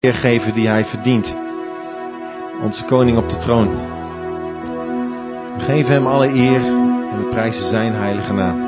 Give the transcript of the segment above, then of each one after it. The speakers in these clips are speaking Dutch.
eer geven die hij verdient. Onze koning op de troon. We geven hem alle eer en we prijzen zijn heilige naam.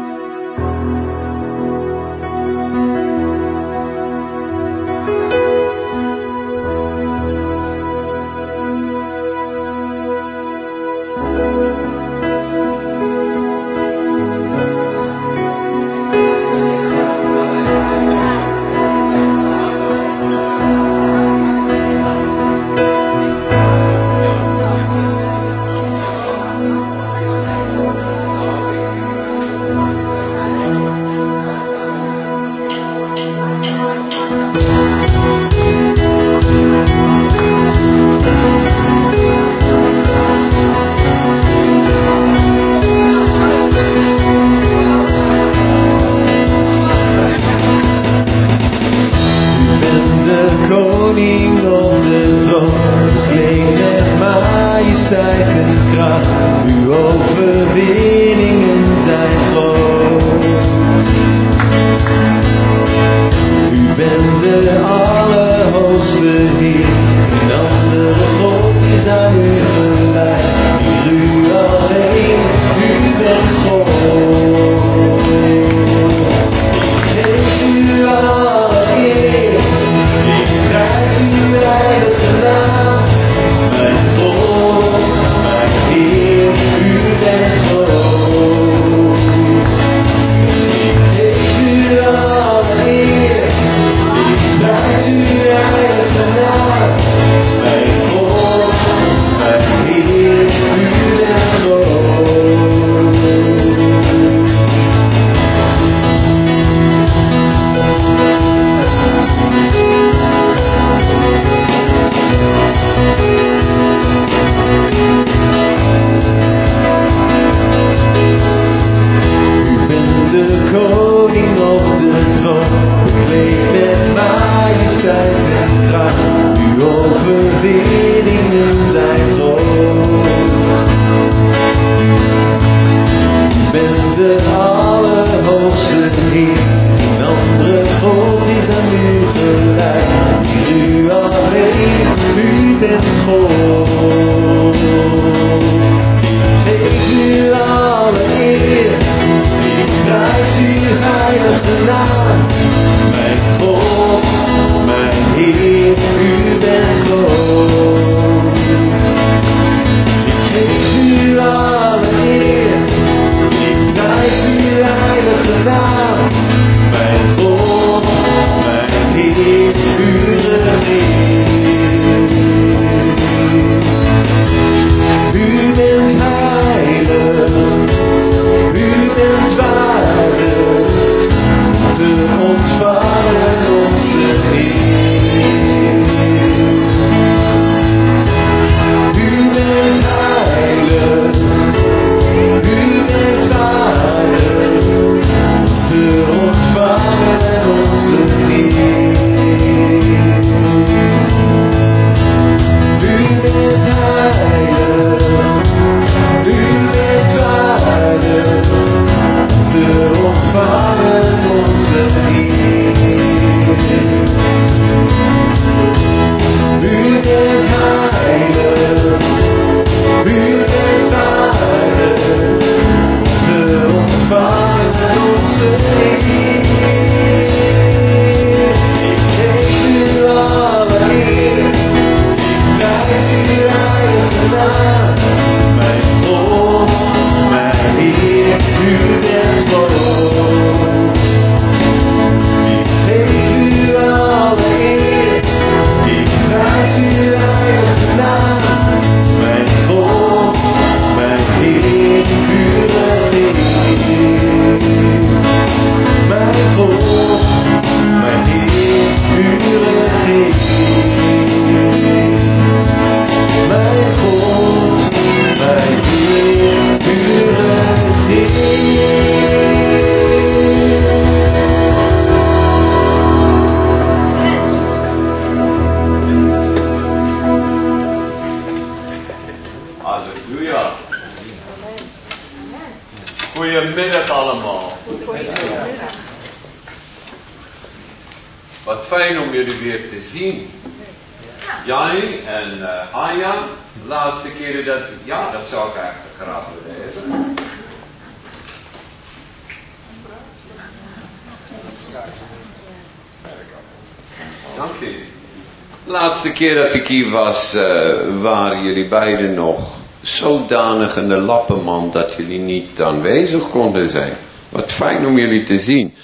Keer dat ik hier was, eh, waren jullie beiden nog zodanig in de lappenmand dat jullie niet aanwezig konden zijn. Wat fijn om jullie te zien.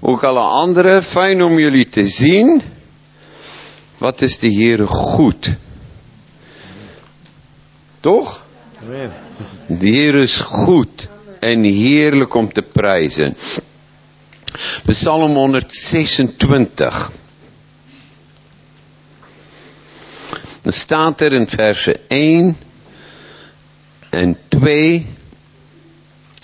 Ook alle anderen, fijn om jullie te zien. Wat is de Heere goed? Toch? De Heer is goed en heerlijk om te prijzen. Psalm 126. Dan staat er in versen 1 en 2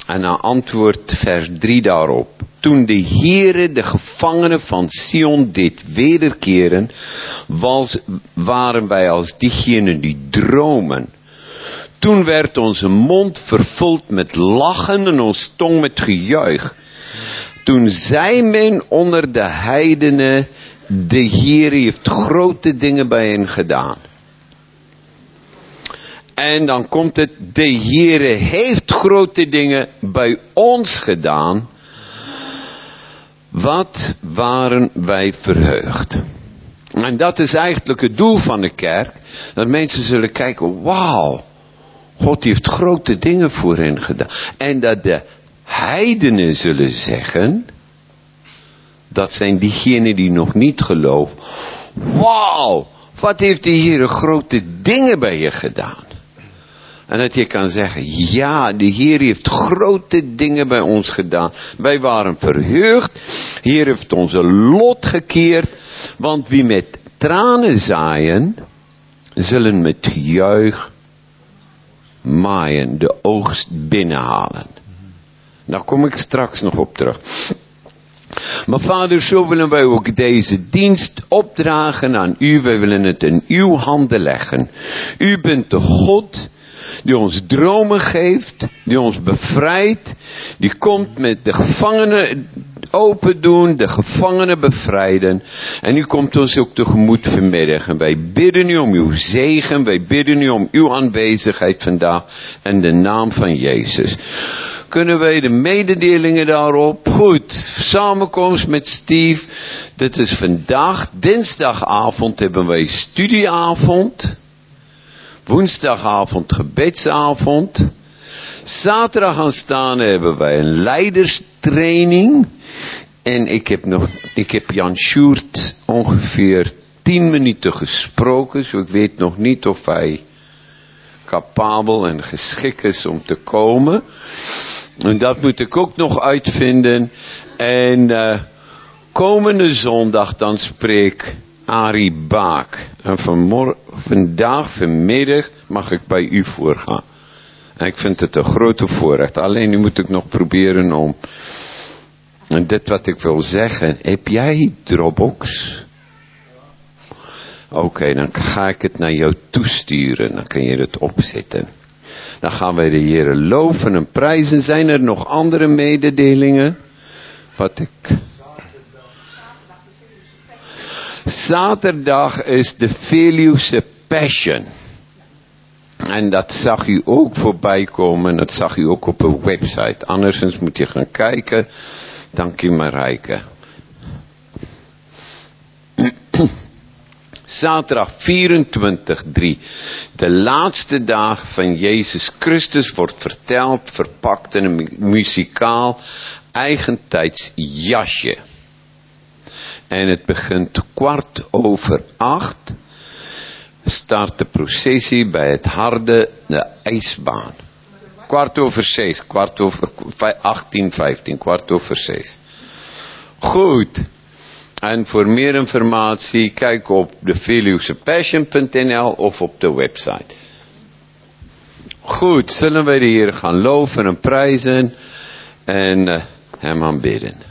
en dan antwoordt vers 3 daarop. Toen de Heere de gevangenen van Sion deed wederkeren, was, waren wij als diegenen die dromen. Toen werd onze mond vervuld met lachen en ons tong met gejuich. Toen zei men onder de heidenen, de Heer heeft grote dingen bij hen gedaan. En dan komt het, de Heere heeft grote dingen bij ons gedaan. Wat waren wij verheugd. En dat is eigenlijk het doel van de kerk. Dat mensen zullen kijken, wauw. God heeft grote dingen voor hen gedaan. En dat de heidenen zullen zeggen. Dat zijn diegenen die nog niet geloven. Wauw, wat heeft de Heer grote dingen bij je gedaan. En dat je kan zeggen, ja, de Heer heeft grote dingen bij ons gedaan. Wij waren verheugd. Heer heeft onze lot gekeerd. Want wie met tranen zaaien, zullen met juich maaien, de oogst binnenhalen. Daar kom ik straks nog op terug. Maar vader, zo willen wij ook deze dienst opdragen aan u. Wij willen het in uw handen leggen. U bent de God die ons dromen geeft, die ons bevrijdt, die komt met de gevangenen open doen, de gevangenen bevrijden. En u komt ons ook tegemoet vanmiddag. En wij bidden u om uw zegen, wij bidden u om uw aanwezigheid vandaag en de naam van Jezus. Kunnen wij de mededelingen daarop? Goed, samenkomst met Steve. Dit is vandaag, dinsdagavond hebben wij studieavond. Woensdagavond gebedsavond. Zaterdag aanstaan hebben wij een leiderstraining. En ik heb, nog, ik heb Jan Sjoerd ongeveer 10 minuten gesproken. Dus ik weet nog niet of hij capabel en geschikt is om te komen. En dat moet ik ook nog uitvinden. En uh, komende zondag dan spreek Arie Baak. En vandaag, vanmiddag, mag ik bij u voorgaan. En ik vind het een grote voorrecht. Alleen nu moet ik nog proberen om... En dit wat ik wil zeggen. Heb jij Dropbox? Oké, dan ga ik het naar jou toesturen. Dan kun je het opzetten. Dan gaan wij de Heer loven en prijzen. Zijn er nog andere mededelingen? Wat ik... Zaterdag is de Veluwse Passion. En dat zag u ook voorbij komen. Dat zag u ook op een website. Andersens moet je gaan kijken. Dank u Marijke. Zaterdag 24-3. De laatste dag van Jezus Christus wordt verteld, verpakt in een muzikaal eigentijds jasje. En het begint kwart over acht. Start de processie bij het harde, de ijsbaan. Kwart over zes, kwart over, 18, 15, kwart over zes. Goed. En voor meer informatie kijk op de of op de website. Goed, zullen wij de Heer gaan loven en prijzen en uh, hem aanbidden.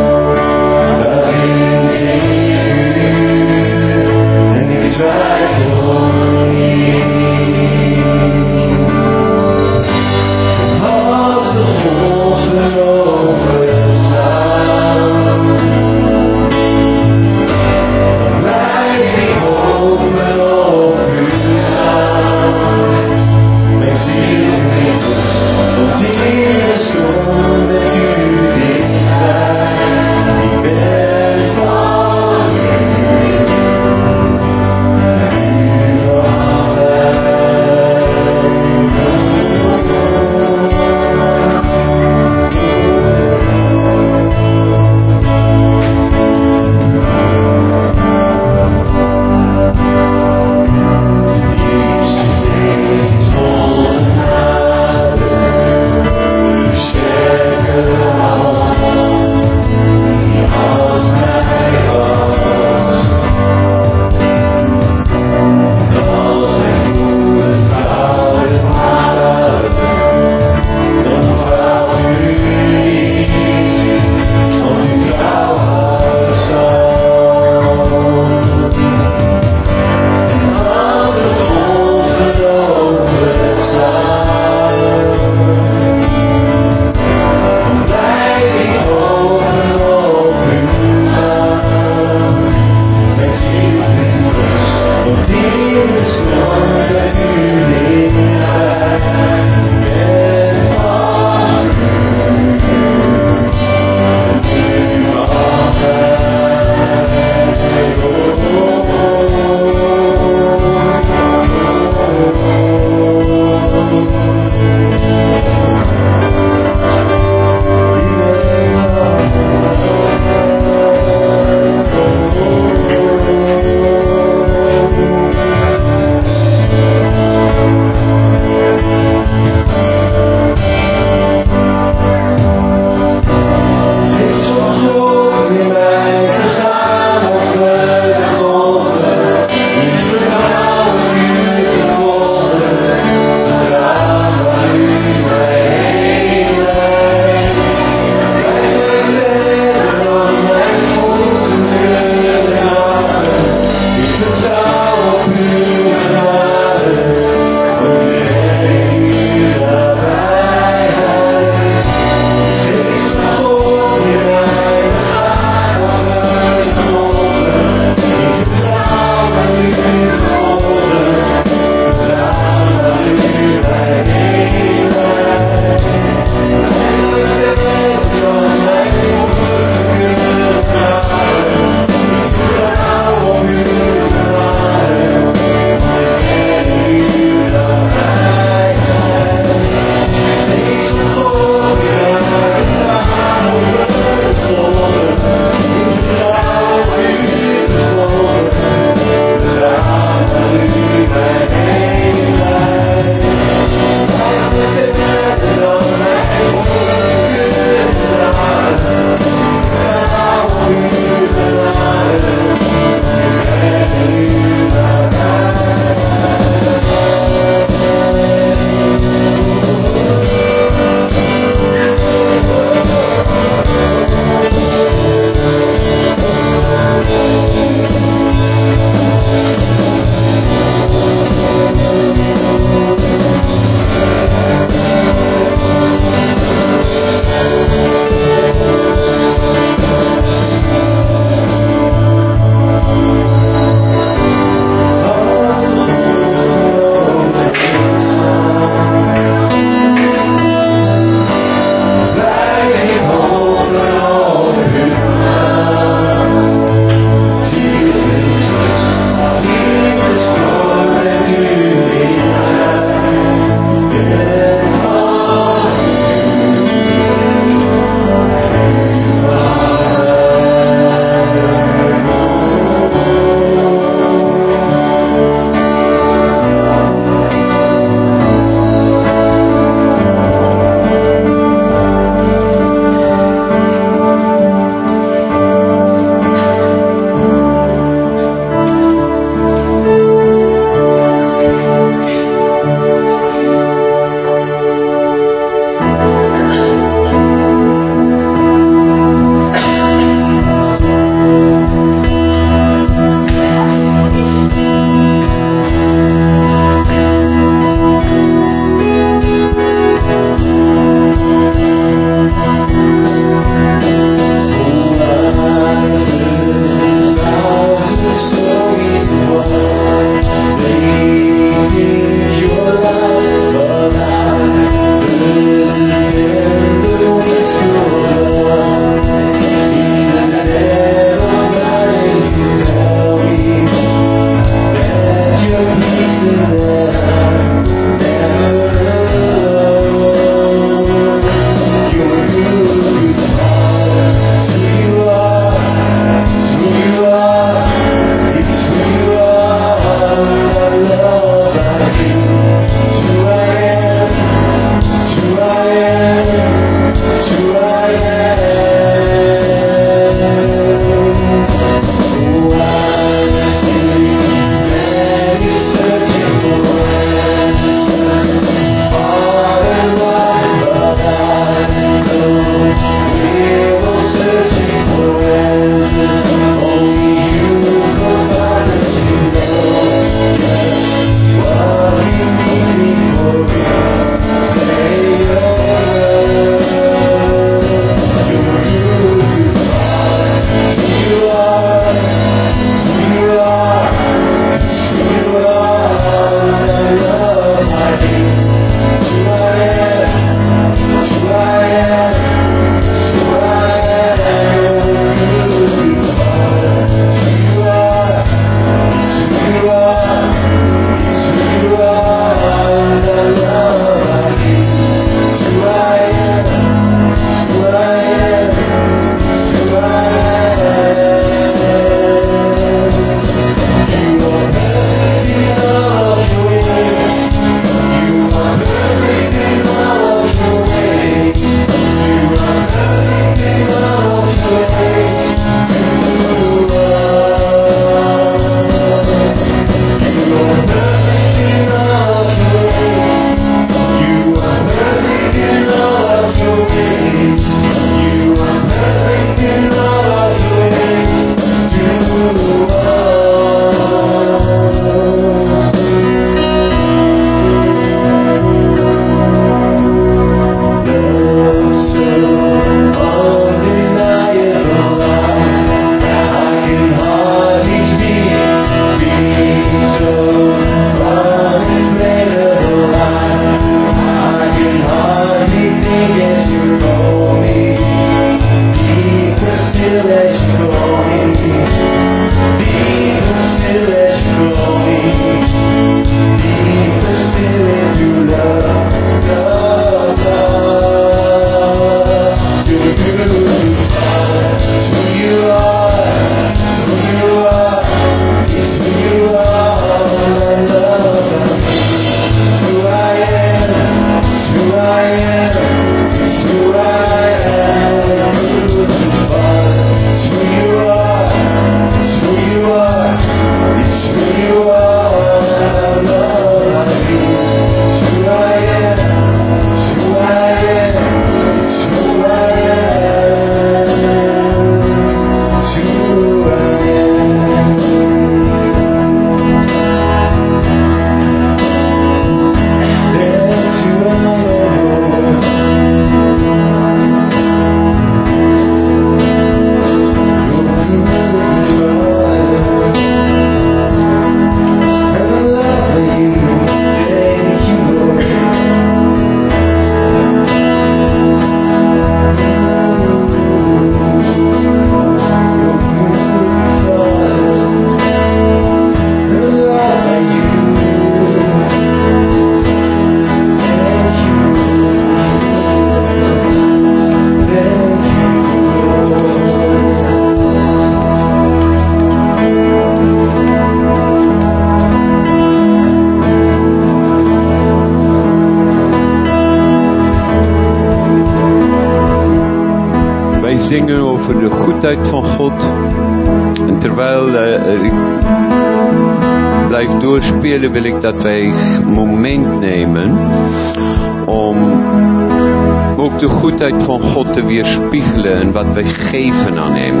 De goedheid van God te weerspiegelen en wat wij geven aan Hem.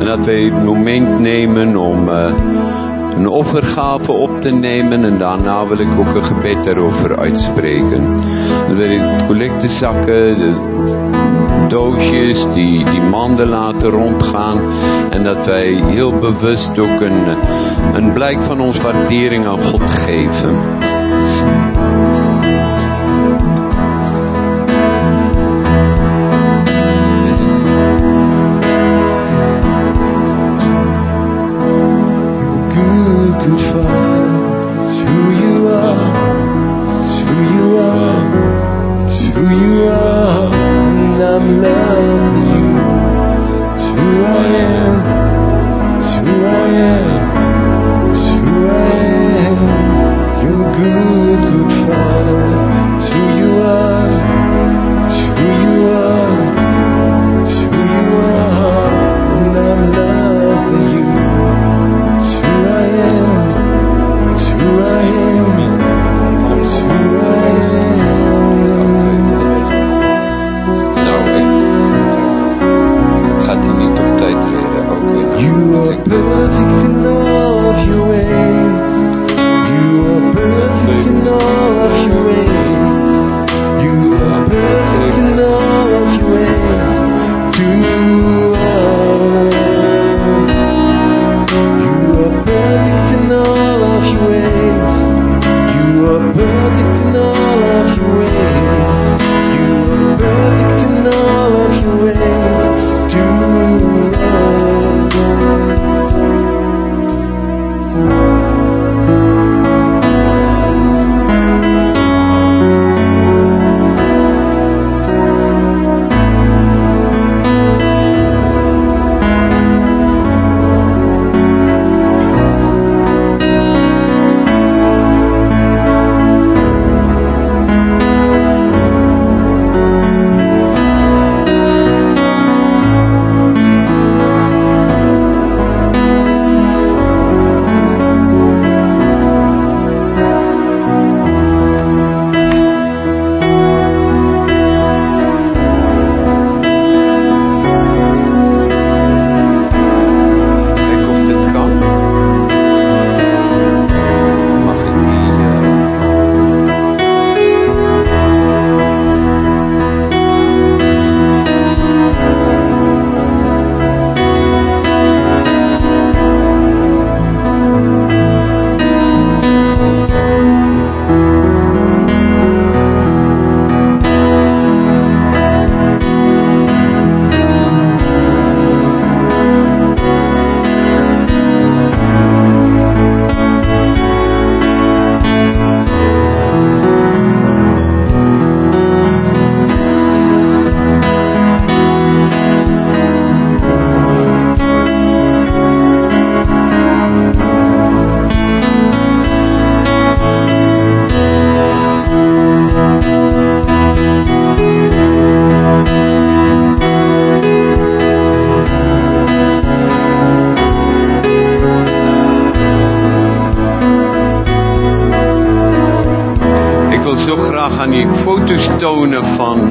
En dat wij het moment nemen om uh, een offergave op te nemen en daarna wil ik ook een gebed daarover uitspreken. Dan wil ik collectezakken, de doosjes, die, die manden laten rondgaan en dat wij heel bewust ook een, een blijk van ons waardering aan God geven.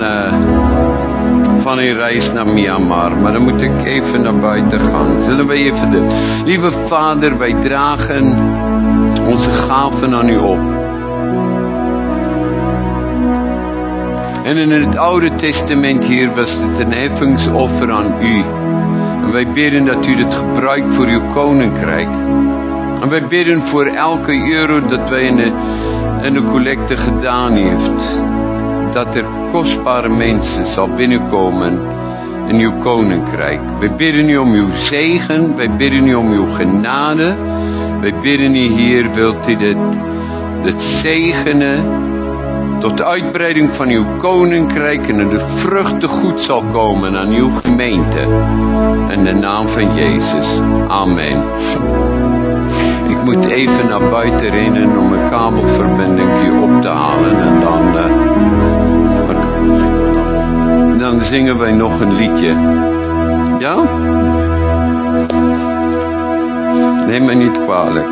Van, eh, van een reis naar Myanmar. Maar dan moet ik even naar buiten gaan. Zullen we even de... Lieve vader, wij dragen onze gaven aan u op. En in het Oude Testament hier was het een heffingsoffer aan u. En wij bidden dat u het gebruikt voor uw koninkrijk. En wij bidden voor elke euro dat wij in de, in de collecte gedaan heeft. Dat er kostbare mensen zal binnenkomen in uw koninkrijk. Wij bidden u om uw zegen. Wij bidden u om uw genade. Wij bidden u hier, wilt u dit, dit zegenen tot de uitbreiding van uw koninkrijk en dat de vruchten goed zal komen aan uw gemeente. In de naam van Jezus. Amen. Ik moet even naar buiten rennen om een kabelverbinding op te halen en dan, eh, dan zingen wij nog een liedje. Ja? Neem me niet kwalijk.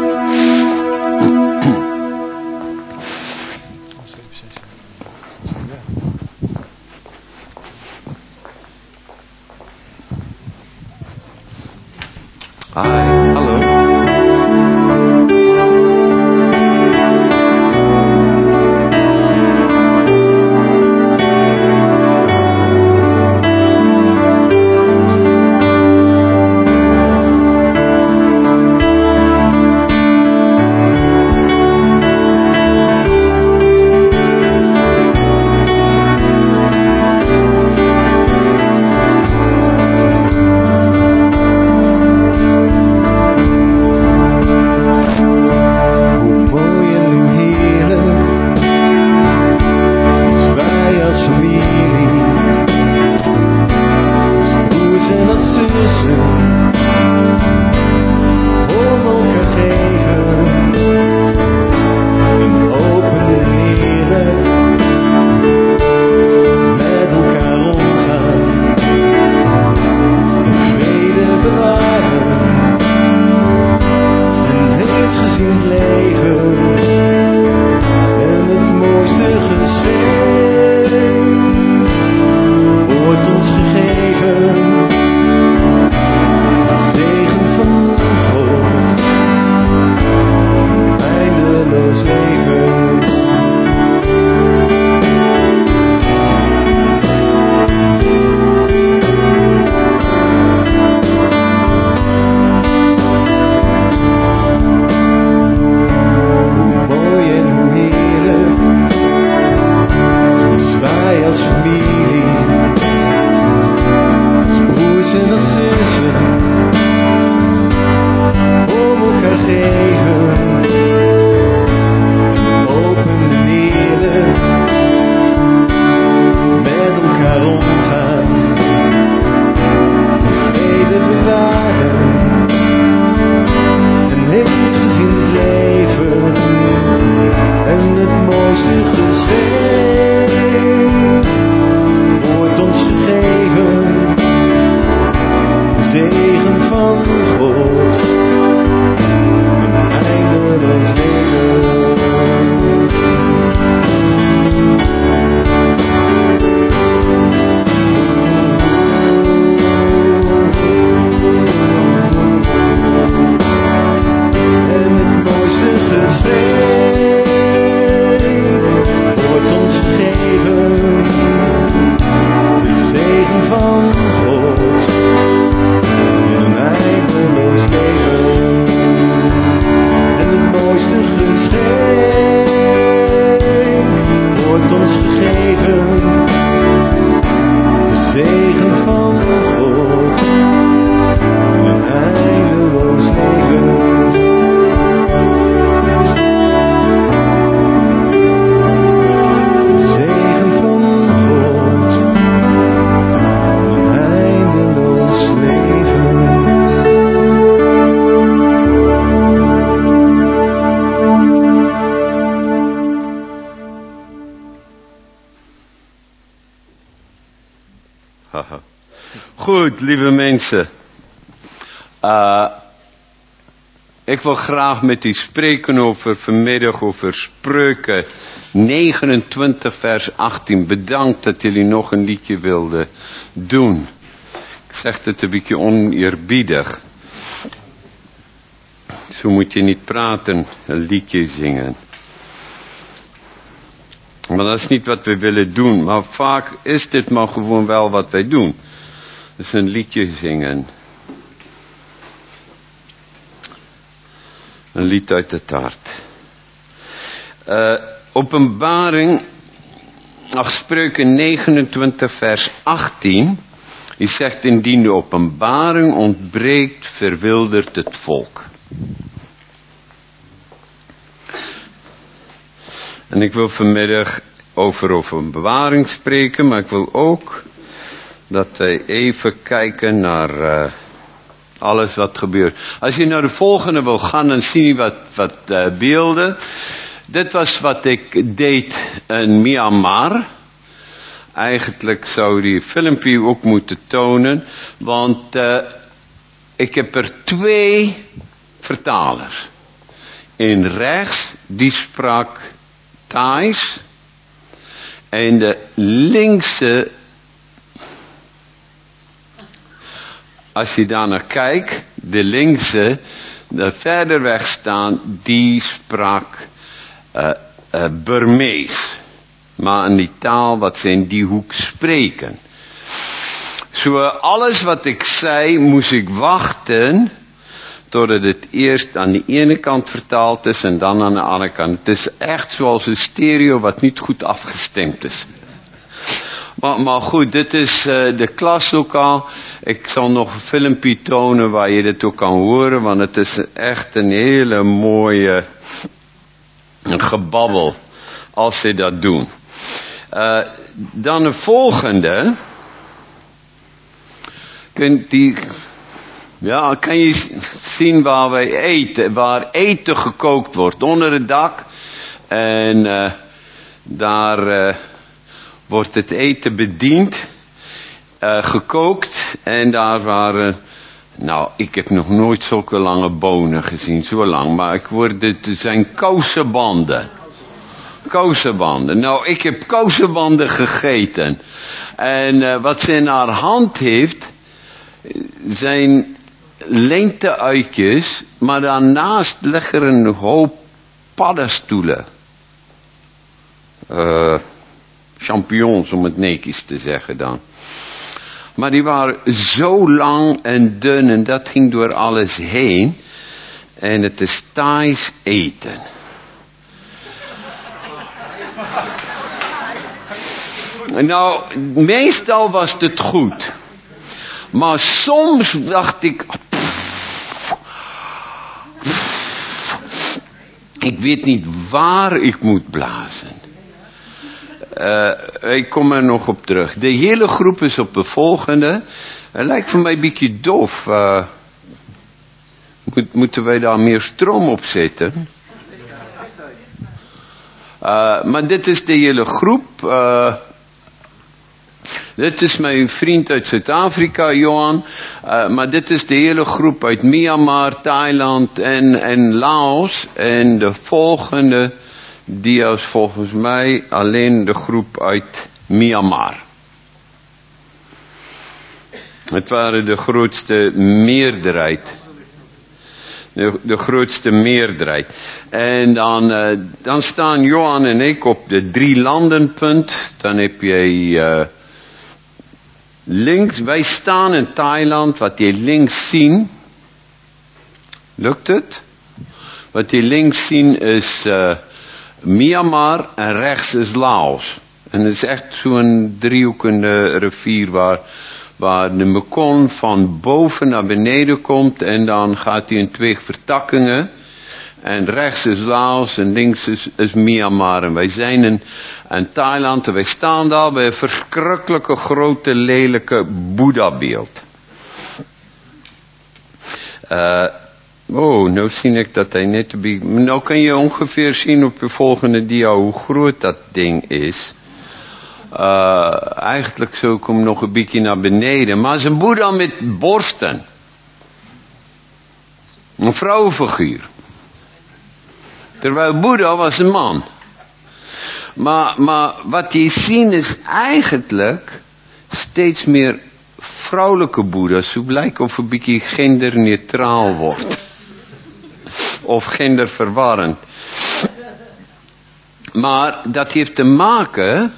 Mensen. Eh, ik wil graag met u spreken over vanmiddag over spreuken 29 vers 18. Bedankt dat jullie nog een liedje wilden doen. Ik zeg het een beetje oneerbiedig. Zo moet je niet praten, een liedje zingen. Maar dat is niet wat we willen doen. Maar vaak is dit maar gewoon wel wat wij doen. Dus een liedje zingen. Een lied uit het hart. Eh, openbaring, ach, spreuken 29 vers 18. Die zegt, indien de openbaring ontbreekt, verwildert het volk. En ik wil vanmiddag over openbaring spreken, maar ik wil ook dat wij even kijken naar eh, alles wat gebeurt. Als je naar de volgende wil gaan, dan zie je wat, wat eh, beelden. Dit was wat ik deed in Myanmar. eigenlijk zou die filmpje ook moeten tonen, want uh, ik heb er twee vertalers. In rechts, die sprak Thais. En de linkse, als je daar naar kijkt, de linkse, de verder weg staan, die sprak uh, Burmees. Maar in die taal wat ze in die hoek spreken. Zo alles wat ik zei, moest ik wachten totdat het eerst aan de ene kant vertaald is en dan aan de andere kant. Het is echt zoals een stereo wat niet goed afgestemd is. Maar, maar goed, dit is uh, de klas ook al. Ik zal nog een filmpje tonen waar je dit ook kan horen, want het is echt een hele mooie gebabbel als ze dat doen. Uh, dan de volgende. Kunt die, ja, kan je zien waar wij eten, waar eten gekookt wordt, onder het dak. En uh, daar wordt het eten bediend, uh, gekookt. En daar waren, nou, ik heb nog nooit zulke lange bonen gezien, zo lang. Maar ik word, het zijn kousenbanden. Kousenbanden. Nou, ik heb kousenbanden gegeten. En wat ze in haar hand heeft, zijn lengteuitjes, maar daarnaast liggen een hoop paddenstoelen. Uh, champignons om het netjes te zeggen dan. Maar die waren zo lang en dun en dat ging door alles heen. En het is Thais eten. Nou, meestal was het goed. Maar soms dacht ik, ik weet niet waar ik moet blazen. Uh, ik kom er nog op terug. De hele groep is op de volgende. Het lijkt voor mij een beetje doof. Moet, moeten wij daar meer stroom op zetten? Uh, maar dit is de hele groep. Dit is mijn vriend uit Zuid-Afrika, Johan. Maar dit is de hele groep uit Myanmar, Thailand en, en Laos. En de volgende dia is volgens mij alleen de groep uit Myanmar. Het waren de grootste meerderheid. De, grootste meerderheid. En dan, uh, dan staan Johan en ik op de drie landenpunt. Dan heb je... Uh, Links, wij staan in Thailand, wat je links zien. Lukt het? Wat je links zien is uh, Myanmar en rechts is Laos. En het is echt zo'n driehoekende rivier waar, waar de Mekong van boven naar beneden komt en dan gaat hij in twee vertakkingen. En rechts is Laos en links is, Myanmar. En wij zijn in, in Thailand en wij staan daar bij een verschrikkelijke grote lelijke Boeddha-beeld. Uh, oh, nou zie ik dat hij net... Nou kan je ongeveer zien op de volgende dia hoe groot dat ding is. Uh, eigenlijk zou ik hem nog een beetje naar beneden. Maar een Boeddha met borsten. Een vrouwenfiguur. Terwijl Boeddha was een man. Maar, maar wat je ziet is eigenlijk steeds meer vrouwelijke boeddha's. Zo blijkt of een beetje genderneutraal wordt. Of genderverwarrend. Maar dat heeft te maken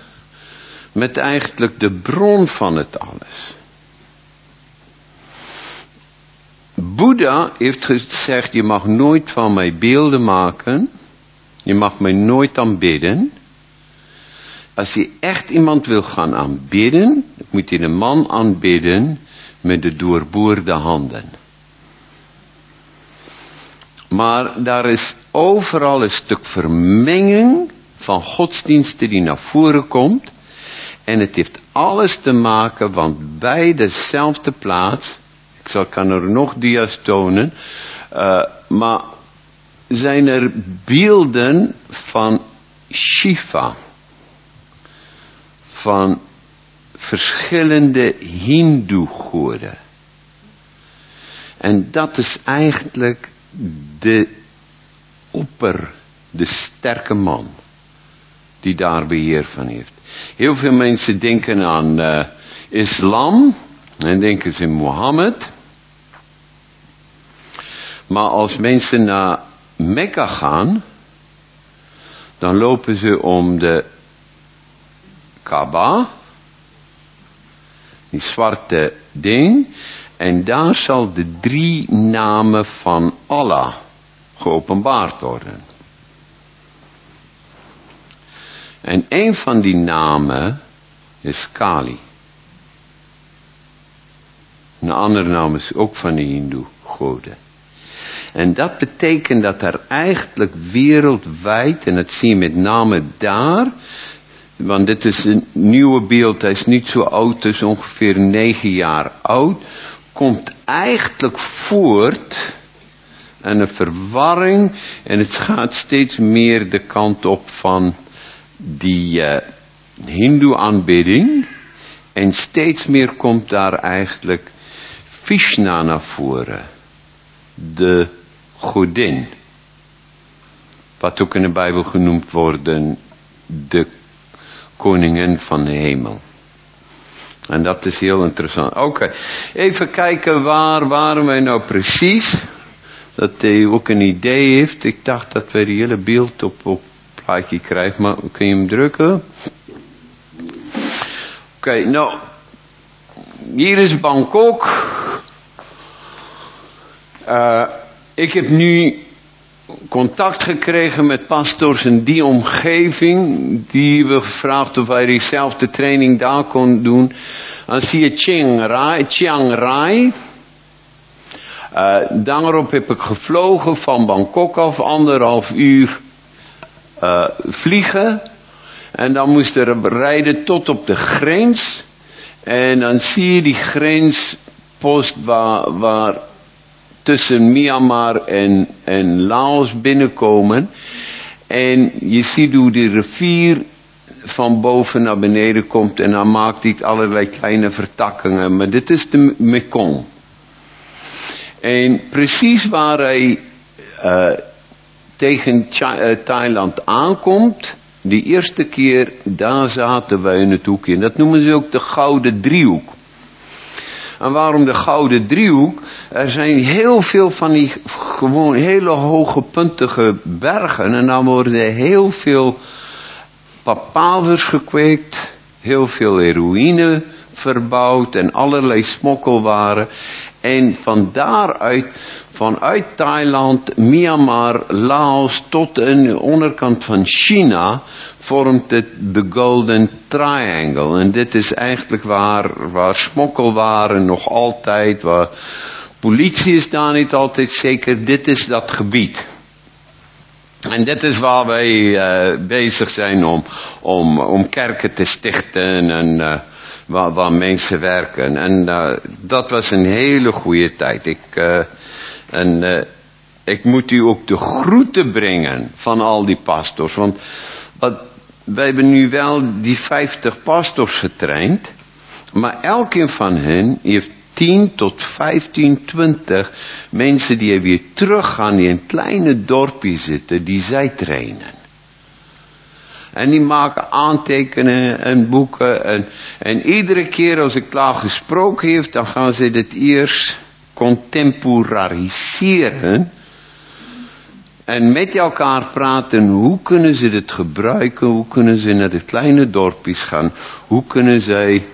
met eigenlijk de bron van het alles. Boeddha heeft gezegd, je mag nooit van mij beelden maken. Je mag mij nooit aanbidden. Als je echt iemand wil gaan aanbidden, moet je een man aanbidden met de doorboorde handen. Maar daar is overal een stuk vermenging van godsdiensten die naar voren komt. En het heeft alles te maken, want bij dezelfde plaats zal, kan er nog dia's tonen. Uh, maar zijn er beelden van Shiva. Van verschillende hindoe-goden. En dat is eigenlijk de opper, de sterke man, die daar beheer van heeft. Heel veel mensen denken aan uh, islam, en denken ze Mohammed. Maar als mensen naar Mekka gaan, dan lopen ze om de Kaaba, die zwarte ding, en daar zal de drie namen van Allah geopenbaard worden. En een van die namen is Kali. Een andere naam is ook van de hindoe goden. En dat betekent dat er eigenlijk wereldwijd, en dat zie je met name daar, want dit is een nieuwe beeld, hij is niet zo oud, hij is ongeveer negen jaar oud, komt eigenlijk voort en een verwarring en het gaat steeds meer de kant op van die uh, hindoe aanbidding en steeds meer komt daar eigenlijk Vishna naar voren. De godin. Wat ook in de Bijbel genoemd wordt de koningin van de hemel. En dat is heel interessant. Oké, even kijken waar waren wij nou precies. Dat hij ook een idee heeft. Ik dacht dat wij die hele beeld op, op plaatje krijgen, maar kun je hem drukken? Oké, nou, hier is Bangkok. Uh, ik heb nu contact gekregen met pastors in die omgeving. Die we gevraagd of wij diezelfde training daar kon doen. Dan zie je Chiang Rai. Chiang Rai. Uh, daarop heb ik gevlogen van Bangkok af, anderhalf uur uh, vliegen. En dan moest er rijden tot op de grens. En dan zie je die grenspost waar, waar tussen Myanmar en, en Laos binnenkomen. En je ziet hoe die rivier van boven naar beneden komt en dan maakt hij allerlei kleine vertakkingen. Maar dit is de Mekong. En precies waar hij uh, tegen uh, Thailand aankomt, die eerste keer, daar zaten wij in het hoekje. En dat noemen ze ook de Gouden Driehoek. En waarom de Gouden Driehoek? Er zijn heel veel van die gewoon hele hoge puntige bergen. En dan worden heel veel papavers gekweekt. Heel veel heroïne verbouwd en allerlei smokkelwaren. En van daaruit, vanuit Thailand, Myanmar, Laos tot de onderkant van China, vormt het de Golden Triangle. En dit is eigenlijk waar, waar smokkelwaren nog altijd, waar politie is daar niet altijd zeker, dit is dat gebied. En dit is waar wij uh, bezig zijn om, om, om kerken te stichten en uh, waar, waar mensen werken. En uh, dat was een hele goede tijd. Ik, en ik moet u ook de groeten brengen van al die pastors. Want wat, wij hebben nu wel die 50 pastors getraind. Maar elkeen van hen heeft 10 tot 15, 20 mensen die weer teruggaan, die in kleine dorpje zitten, die zij trainen. En die maken aantekeningen en boeken. En, en iedere keer als ik klaar gesproken heeft, dan gaan ze dit eerst contemporariseren. En met elkaar praten, hoe kunnen ze dit gebruiken? Hoe kunnen ze naar de kleine dorpjes gaan? Hoe kunnen zij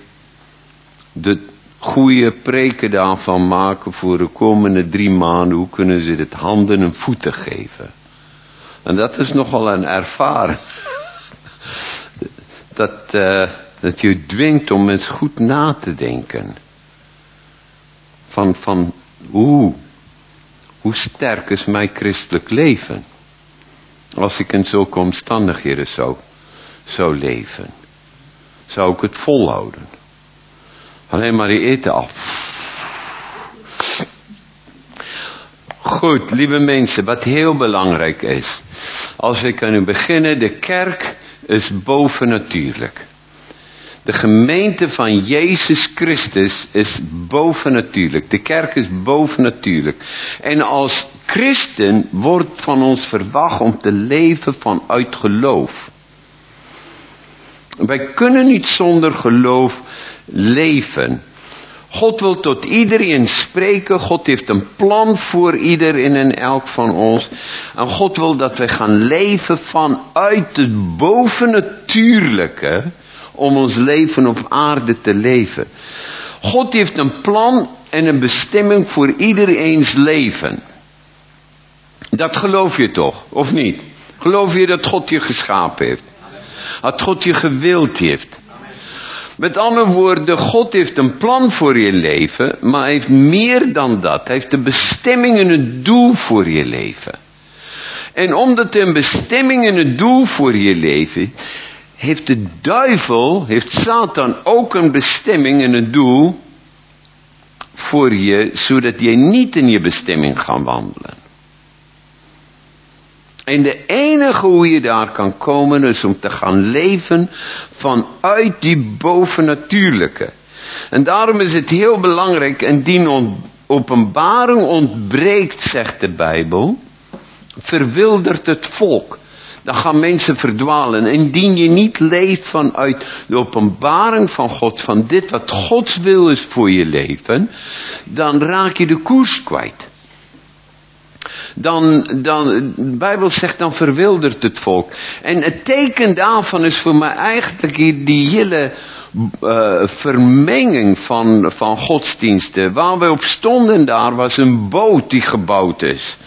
de goede preken daarvan maken voor de komende drie maanden? Hoe kunnen ze dit handen en voeten geven? En dat is nogal een ervaring. Dat, uh, dat je dwingt om eens goed na te denken. Van, van hoe hoe sterk is mijn christelijk leven? Als ik in zulke omstandigheden zou, zou leven. Zou ik het volhouden? Alleen maar die eten af. Goed, lieve mensen, wat heel belangrijk is. Als we kunnen beginnen, de kerk is bovennatuurlijk. De gemeente van Jezus Christus is bovennatuurlijk. De kerk is bovennatuurlijk. En als christen wordt van ons verwacht om te leven vanuit geloof. Wij kunnen niet zonder geloof leven. God wil tot iedereen spreken. God heeft een plan voor iedereen en elk van ons. En God wil dat wij gaan leven vanuit het bovennatuurlijke om ons leven op aarde te leven. God heeft een plan en een bestemming voor iedereen's leven. Dat geloof je toch, of niet? Geloof je dat God je geschapen heeft? Dat God je gewild heeft? Met andere woorden, God heeft een plan voor je leven, maar hij heeft meer dan dat. Hij heeft een bestemming en een doel voor je leven. En omdat hij een bestemming en een doel voor je leven heeft de duivel, heeft Satan ook een bestemming en een doel voor je, zodat je niet in je bestemming gaat wandelen. En de enige hoe je daar kan komen is om te gaan leven vanuit die bovennatuurlijke. En daarom is het heel belangrijk, en die openbaring ontbreekt, zegt de Bijbel, verwildert het volk. Dan gaan mensen verdwalen. Indien je niet leeft vanuit de openbaring van God, van dit wat Gods wil is voor je leven, dan raak je de koers kwijt dan, dan, de Bijbel zegt, dan verwildert het volk. En het teken daarvan is voor mij eigenlijk die hele uh, vermenging van, van godsdiensten. Waar we op stonden daar was een boot die gebouwd is.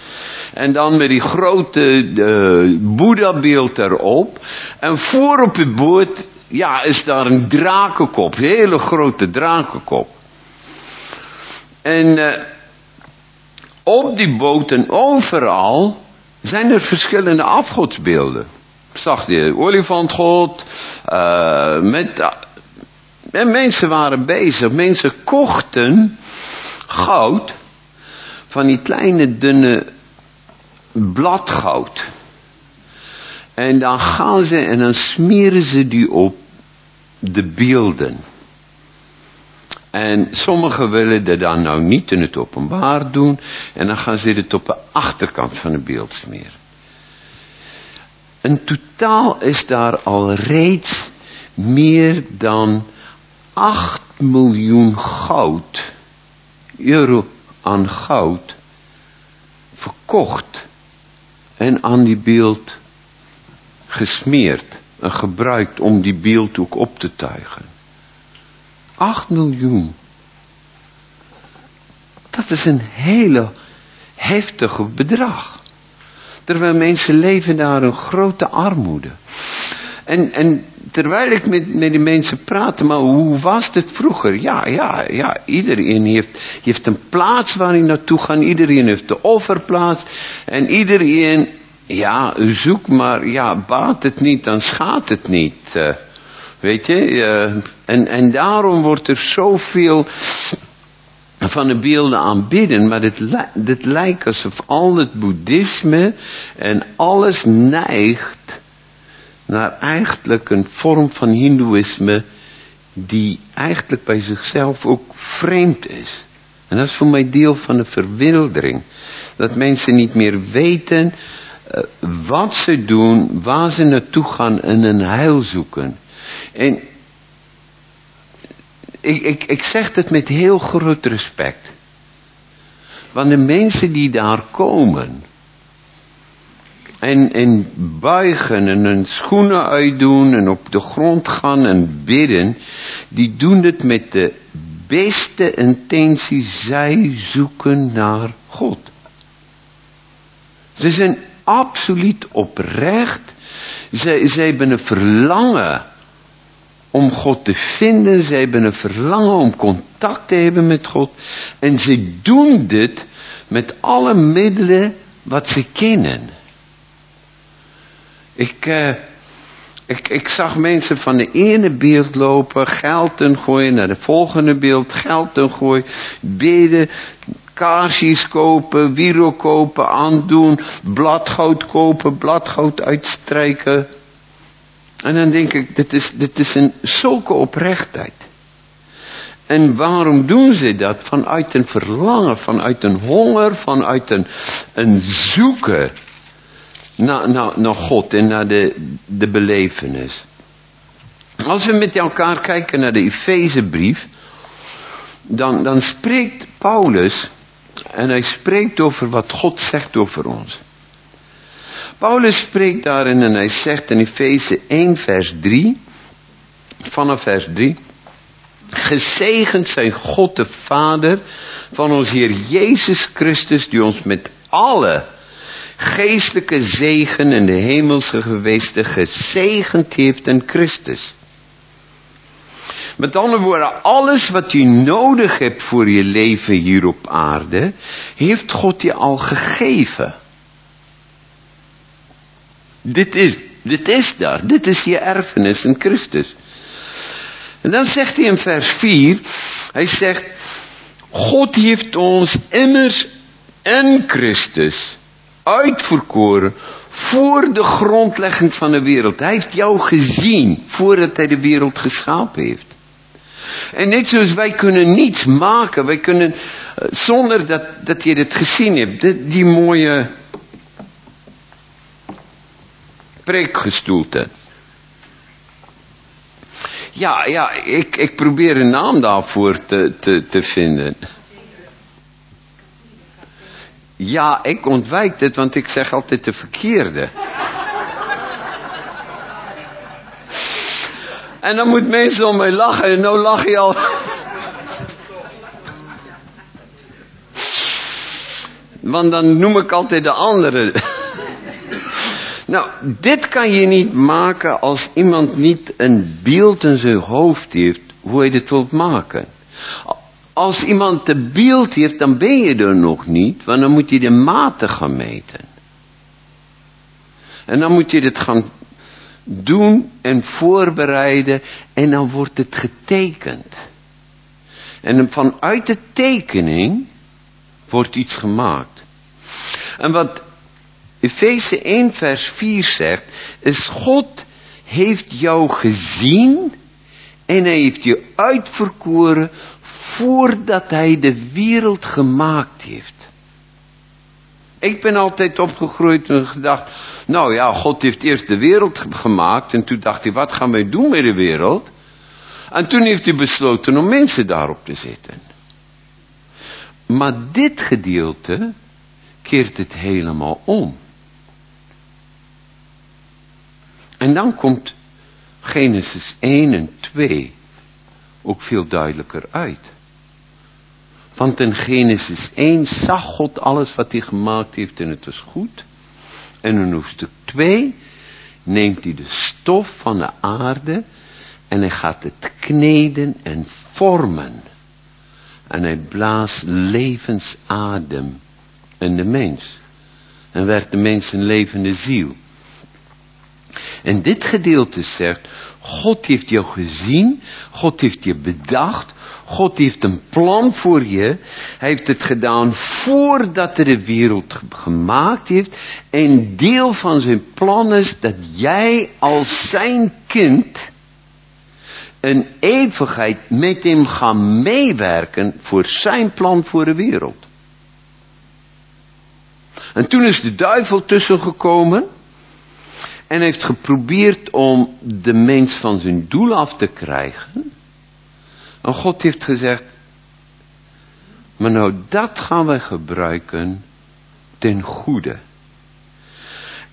En dan met die grote uh, Boeddha-beeld erop. En voor op het boot, ja, is daar een drakenkop. Een hele grote drakenkop. En... Uh, op die boten overal zijn er verschillende afgodsbeelden. Zag je olifantgod, uh, met, en mensen waren bezig, mensen kochten goud van die kleine dunne bladgoud. En dan gaan ze en dan smeren ze die op de beelden. En sommigen willen dat dan nou niet in het openbaar doen. En dan gaan ze het op de achterkant van het beeld smeren. En totaal is daar al reeds meer dan 8 miljoen goud, euro aan goud, verkocht en aan die beeld gesmeerd en gebruikt om die beeld ook op te tuigen. 8 miljoen. Dat is een hele heftige bedrag. Terwijl mensen leven daar een grote armoede. En, en terwijl ik met, met die mensen praatte, maar hoe was het vroeger? Ja, ja, ja, iedereen heeft, heeft een plaats waar hij naartoe gaat. Iedereen heeft de offerplaats. En iedereen, ja, zoek maar, ja, baat het niet, dan schaadt het niet. Uh, Weet je, uh, en, en daarom wordt er zoveel van de beelden aanbidden, maar het lijkt alsof al het boeddhisme en alles neigt naar eigenlijk een vorm van hindoeïsme die eigenlijk bij zichzelf ook vreemd is. En dat is voor mij deel van de verwildering. Dat mensen niet meer weten uh, wat ze doen, waar ze naartoe gaan en een heil zoeken. En ik, ik, ik zeg het met heel groot respect. Want de mensen die daar komen en, en buigen en hun schoenen uitdoen en op de grond gaan en bidden, die doen het met de beste intentie. Zij zoeken naar God. Ze zijn absoluut oprecht. Zij, zij hebben een verlangen om God te vinden. Ze hebben een verlangen om contact te hebben met God. En ze doen dit met alle middelen wat ze kennen. Ik, uh, ik, ik zag mensen van de ene beeld lopen, geld gooien naar de volgende beeld, geld gooien, bidden, kaarsjes kopen, wierook kopen, aandoen, bladgoud kopen, bladgoud uitstrijken. En dan denk ik, dit is, dit is een zulke oprechtheid. En waarom doen ze dat? Vanuit een verlangen, vanuit een honger, vanuit een, een zoeken naar, naar, God en naar de, de belevenis. Als we met elkaar kijken naar de Efezebrief, dan, dan spreekt Paulus, en hij spreekt over wat God zegt over ons. Paulus spreekt daarin en hij zegt in Efeze 1 vers 3, vanaf vers 3, Gezegend zijn God de Vader van ons Heer Jezus Christus, die ons met alle geestelijke zegen in de hemelse gewesten gezegend heeft in Christus. Met andere woorden, alles wat je nodig hebt voor je leven hier op aarde, heeft God je al gegeven. Dit is, dit is daar, dit is je erfenis in Christus. En dan zegt hij in vers 4, hij zegt, God heeft ons immers in Christus uitverkoren voor de grondlegging van de wereld. Hij heeft jou gezien voordat hij de wereld geschapen heeft. En net zoals wij kunnen niets maken, wij kunnen eh, zonder dat, dat je het gezien hebt, die, die mooie preekgestoelte. Ja, ja, ik, ik probeer een naam daarvoor te, te, te vinden. Ja, ik ontwijk het, want ik zeg altijd de verkeerde. En dan moet mensen om mij lachen en nou lach je al. Want dan noem ik altijd de andere. Nou, dit kan je niet maken als iemand niet een beeld in zijn hoofd heeft hoe hij dit wilt maken. Als iemand de beeld heeft, dan ben je er nog niet, want dan moet je de maten gaan meten. En dan moet je dit gaan doen en voorbereiden en dan wordt het getekend. En vanuit de tekening wordt iets gemaakt. En wat Efeze 1 vers 4 zegt, is God heeft jou gezien en hij heeft je uitverkoren voordat hij de wereld gemaakt heeft. Ik ben altijd opgegroeid en gedacht, nou ja, God heeft eerst de wereld gemaakt en toen dacht hij, wat gaan wij doen met de wereld? En toen heeft hij besloten om mensen daarop te zetten. Maar dit gedeelte keert het helemaal om. En dan komt Genesis 1 en 2 ook veel duidelijker uit. Want in Genesis 1 zag God alles wat hij gemaakt heeft en het was goed. En in hoofdstuk 2 neemt hij de stof van de aarde en hij gaat het kneden en vormen. En hij blaast levensadem in de mens. En werd de mens een levende ziel. En dit gedeelte zegt, God heeft jou gezien, God heeft je bedacht, God heeft een plan voor je. Hij heeft het gedaan voordat hij de wereld gemaakt heeft. En deel van zijn plan is dat jij als zijn kind een eeuwigheid met hem gaat meewerken voor zijn plan voor de wereld. En toen is de duivel tussen gekomen. En heeft geprobeerd om de mens van zijn doel af te krijgen. En God heeft gezegd, maar nou dat gaan we gebruiken ten goede.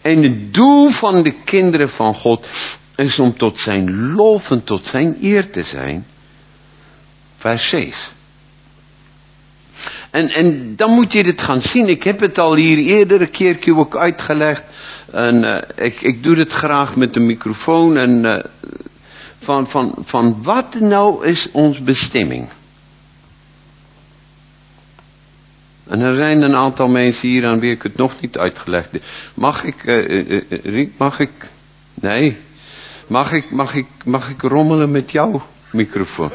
En het doel van de kinderen van God is om tot zijn lof en tot zijn eer te zijn. Vers 6. En, en dan moet je dit gaan zien. Ik heb het al hier eerder een ook uitgelegd. En uh, ik, ik doe het graag met de microfoon. En uh, van, van, van wat nou is ons bestemming? En er zijn een aantal mensen hier aan wie ik het nog niet uitgelegd heb. Mag ik, uh, Riek, mag ik, nee. Mag ik, mag ik, mag ik rommelen met jouw microfoon?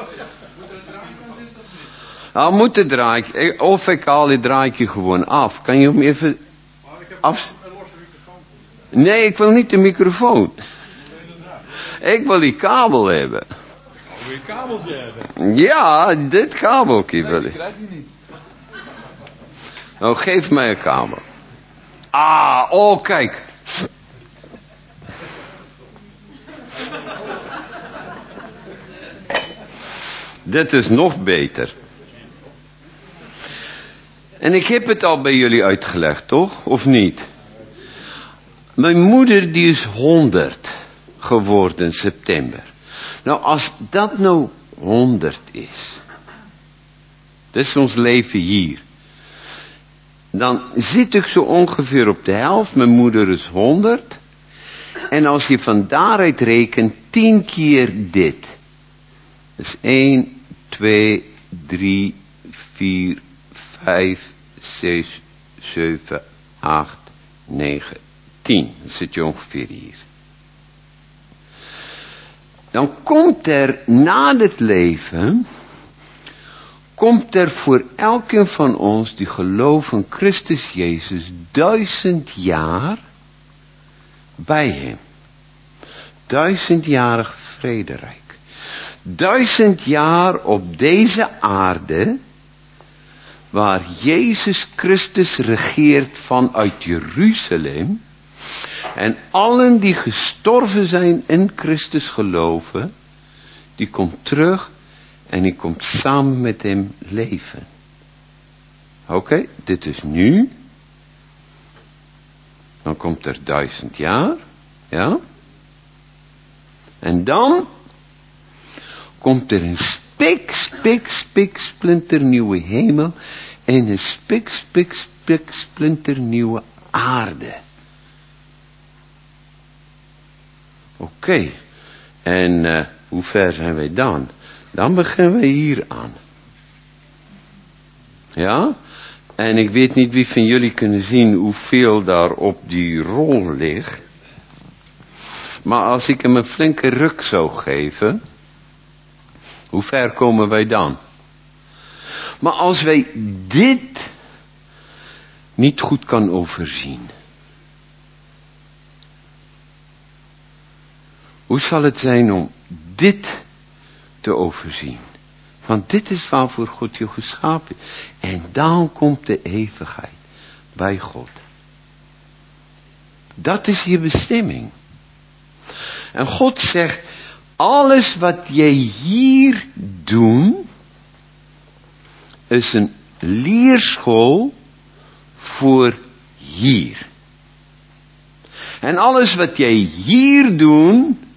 Nou, moet de draai, of ik haal die draadje gewoon af. Kan je hem even af... Nee, ik wil niet de microfoon. Ik wil die kabel hebben. Wil je kabeltje hebben? Ja, dit kabeltje wil ik. krijg je niet. Nou, geef mij een kabel. Ah, oh, kijk. Dit is nog beter. En ik heb het al bij jullie uitgelegd, toch? Of niet? Mijn moeder die is 100 geworden september. Nou, als dat nou 100 is. Dat is ons leven hier. Dan zit ik zo ongeveer op de helft. Mijn moeder is 100. En als je van daaruit rekent, 10 keer dit. Dus 1, 2, 3, 4, 5, 6, 7, 8, 9, 10. Dan zit je ongeveer hier. Dan komt er na het leven, komt er voor elkeen van ons die geloven in Christus Jezus duizend jaar bij hem. Duizendjarig vrederijk. Duizend jaar op deze aarde, waar Jezus Christus regeert vanuit Jeruzalem, en allen die gestorven zijn in Christus geloven, die komt terug en die komt samen met hem leven. Oké, dit is nu. Dan komt er duizend jaar. Ja. En dan komt er een spik, spik, spik, splinternieuwe hemel en een spik, spik, spik, splinternieuwe aarde. Oké, en eh, hoe ver zijn wij dan? Dan beginnen we hier aan. Ja? En ik weet niet wie van jullie kunnen zien hoeveel daar op die rol ligt. Maar als ik hem een flinke ruk zou geven, hoe ver komen wij dan? Maar als wij dit niet goed kan overzien. Hoe zal het zijn om dit te overzien? Want dit is waarvoor God je geschapen. En dan komt de eeuwigheid bij God. Dat is je bestemming. En God zegt, alles wat jij hier doet, is een leerschool voor hier. En alles wat jij hier doet,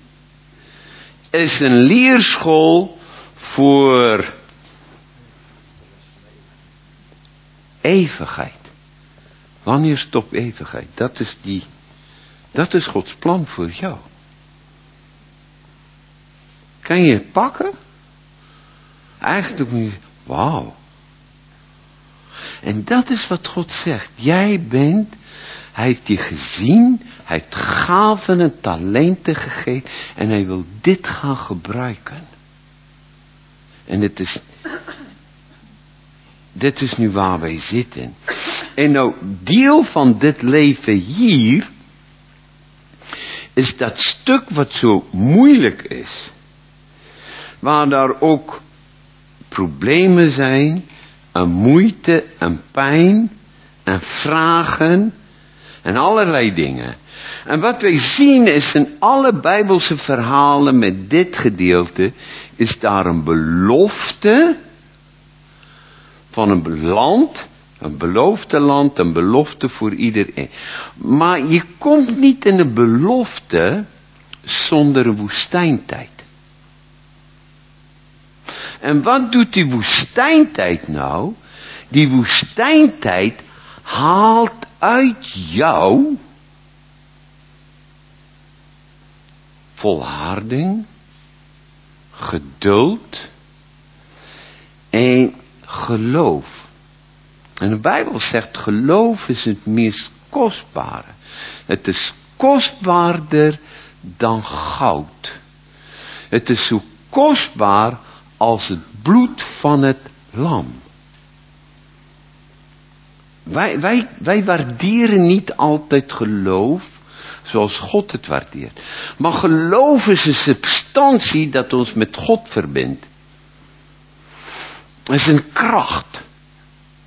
is een leerschool voor eeuwigheid. Wanneer stopt eeuwigheid? Dat is die, dat is Gods plan voor jou. Kan je het pakken? Eigenlijk moet je, wauw. En dat is wat God zegt. Jij bent, hij heeft je gezien, hij heeft gaven en talenten gegeven en hij wil dit gaan gebruiken. En het is, dit is nu waar wij zitten. En nou, deel van dit leven hier, is dat stuk wat zo moeilijk is. Waar daar ook problemen zijn, en moeite, en pijn, en vragen, en allerlei dingen. En wat wij zien is in alle bijbelse verhalen met dit gedeelte, is daar een belofte van een land, een beloofde land, een belofte voor iedereen. Maar je komt niet in een belofte zonder een woestijntijd. En wat doet die woestijntijd nou? Die woestijntijd haalt uit jou volharding, geduld en geloof. En de Bijbel zegt geloof is het meest kostbare. Het is kostbaarder dan goud. Het is zo kostbaar als het bloed van het lam. Wij, wij, wij waarderen niet altijd geloof zoals God het waardeert. Maar geloof is een substantie dat ons met God verbindt. Het is een kracht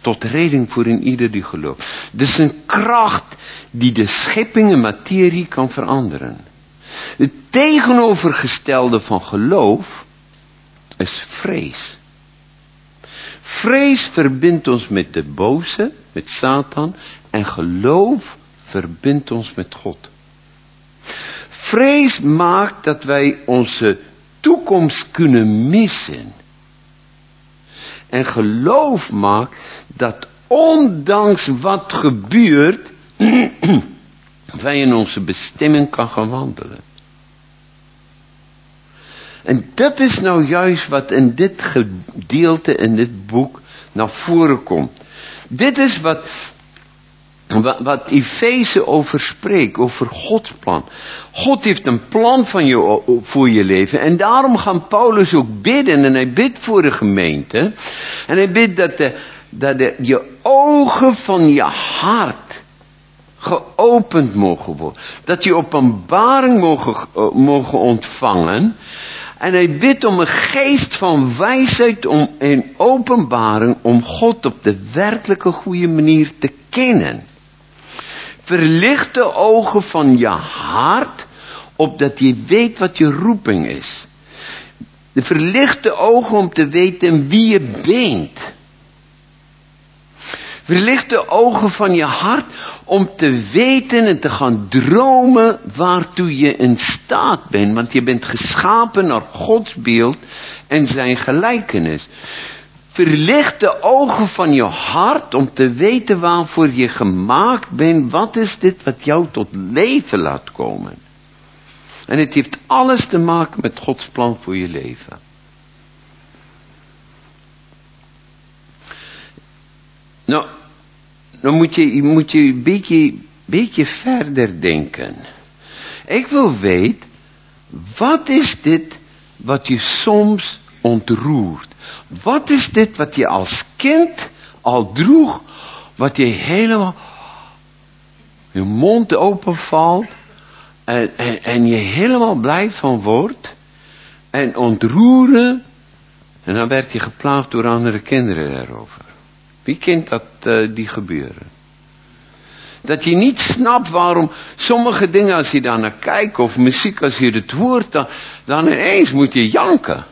tot redding voor een ieder die gelooft. Het is een kracht die de schepping en materie kan veranderen. Het tegenovergestelde van geloof is vrees. Vrees verbindt ons met de boze, met Satan, en geloof verbindt ons met God. Vrees maakt dat wij onze toekomst kunnen missen. En geloof maakt dat ondanks wat gebeurt, wij in onze bestemming kan gaan wandelen. En dat is nou juist wat in dit gedeelte, in dit boek, naar voren komt. Dit is wat, wat, wat over spreekt, over Gods plan. God heeft een plan van je, voor je leven. En daarom gaat Paulus ook bidden. En hij bidt voor de gemeente. En hij bidt dat, de, dat de, je ogen van je hart geopend mogen worden. Dat je openbaring mogen, uh, mogen ontvangen. En hij bidt om een geest van wijsheid om, en openbaring om God op de werkelijke goede manier te kennen. Verlicht de ogen van je hart, opdat je weet wat je roeping is. De verlichte ogen om te weten wie je bent. Verlicht de ogen van je hart om te weten en te gaan dromen waartoe je in staat bent. Want je bent geschapen naar Gods beeld en zijn gelijkenis. Verlicht de ogen van je hart om te weten waarvoor je gemaakt bent. Wat is dit wat jou tot leven laat komen? En het heeft alles te maken met Gods plan voor je leven. Nou, dan moet je, moet je een beetje, beetje verder denken. Ik wil weten, wat is dit wat je soms ontroert? Wat is dit wat je als kind al droeg, wat je helemaal, je mond openvalt en, en, en je helemaal blij van wordt en ontroeren en dan werd je geplaagd door andere kinderen daarover. Wie kent dat, uh, die gebeuren? Dat je niet snapt waarom sommige dingen als je daar naar kijkt, of muziek als je het hoort, dan, dan ineens moet je janken.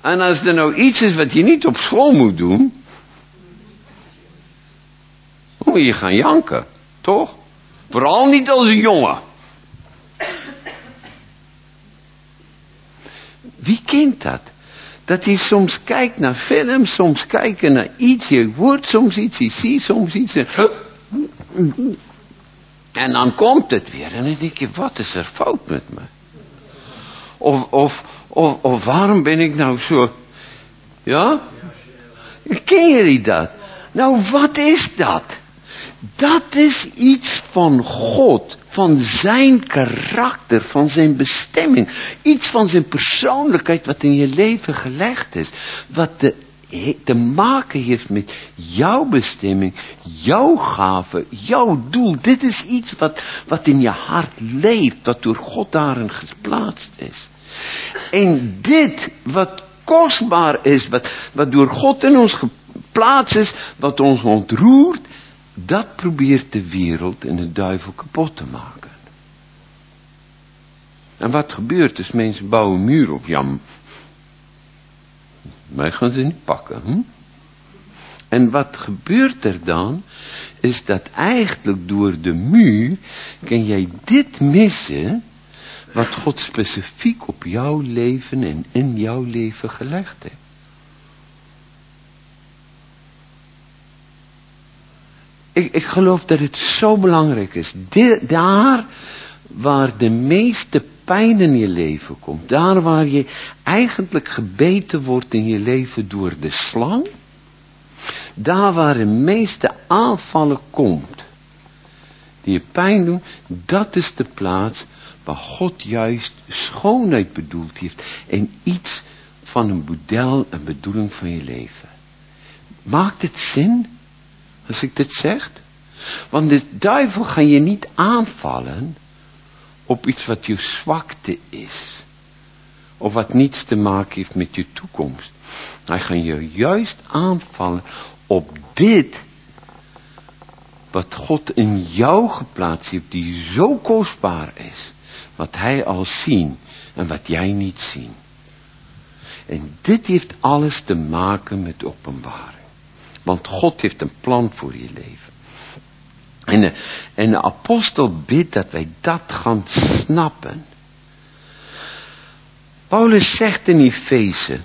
En als er nou iets is wat je niet op school moet doen, dan moet je gaan janken, toch? Vooral niet als een jongen. Wie kent dat? Dat je soms kijkt naar films, soms kijkt naar iets, je hoort soms iets, je ziet soms iets. En dan komt het weer en dan denk je, wat is er fout met me? Of, of, of, of waarom ben ik nou zo... Ja? Ken jullie dat? Nou, wat is dat? Dat is iets van God, van zijn karakter, van zijn bestemming. Iets van zijn persoonlijkheid wat in je leven gelegd is. Wat de, te maken heeft met jouw bestemming, jouw gave, jouw doel. Dit is iets wat, wat in je hart leeft, dat door God daarin geplaatst is. En dit, wat kostbaar is, wat, wat door God in ons geplaatst is, wat ons ontroert, dat probeert de wereld en de duivel kapot te maken. En wat gebeurt dus? Mensen bouwen een muur op. Jam. Wij gaan ze niet pakken. Hm? En wat gebeurt er dan? Is dat eigenlijk door de muur kan jij dit missen. Wat God specifiek op jouw leven en in jouw leven gelegd heeft. Ik, ik geloof dat het zo belangrijk is. daar waar de meeste pijn in je leven komt. Daar waar je eigenlijk gebeten wordt in je leven door de slang. Daar waar de meeste aanvallen komt. Die je pijn doen. Dat is de plaats waar God juist schoonheid bedoeld heeft. En iets van een model, een bedoeling van je leven. Maakt het zin? Als ik dit zeg? Want de duivel ga je niet aanvallen op iets wat je zwakte is. Of wat niets te maken heeft met je toekomst. Hij gaat je juist aanvallen op dit wat God in jou geplaatst heeft, die zo kostbaar is. Wat hij al zien en wat jij niet zien. En dit heeft alles te maken met openbaring. Want God heeft een plan voor je leven. En de, en de apostel bidt dat wij dat gaan snappen. Paulus zegt in Efeze,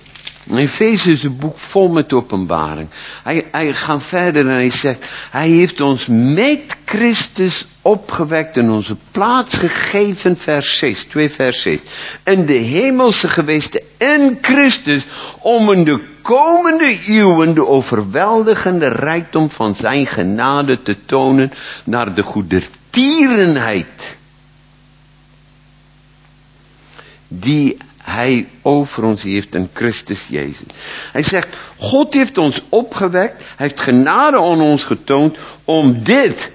Efeze is een boek vol met openbaring. Hij, hij gaat verder en hij zegt, hij heeft ons met Christus opgewekt en onze plaats gegeven, vers 6, 2 vers 6. In de hemelse gewesten in Christus, om in de komende eeuwen de overweldigende rijkdom van zijn genade te tonen naar de goedertierenheid die hij over ons heeft in Christus Jezus. Hij zegt, God heeft ons opgewekt, hij heeft genade aan ons getoond om dit,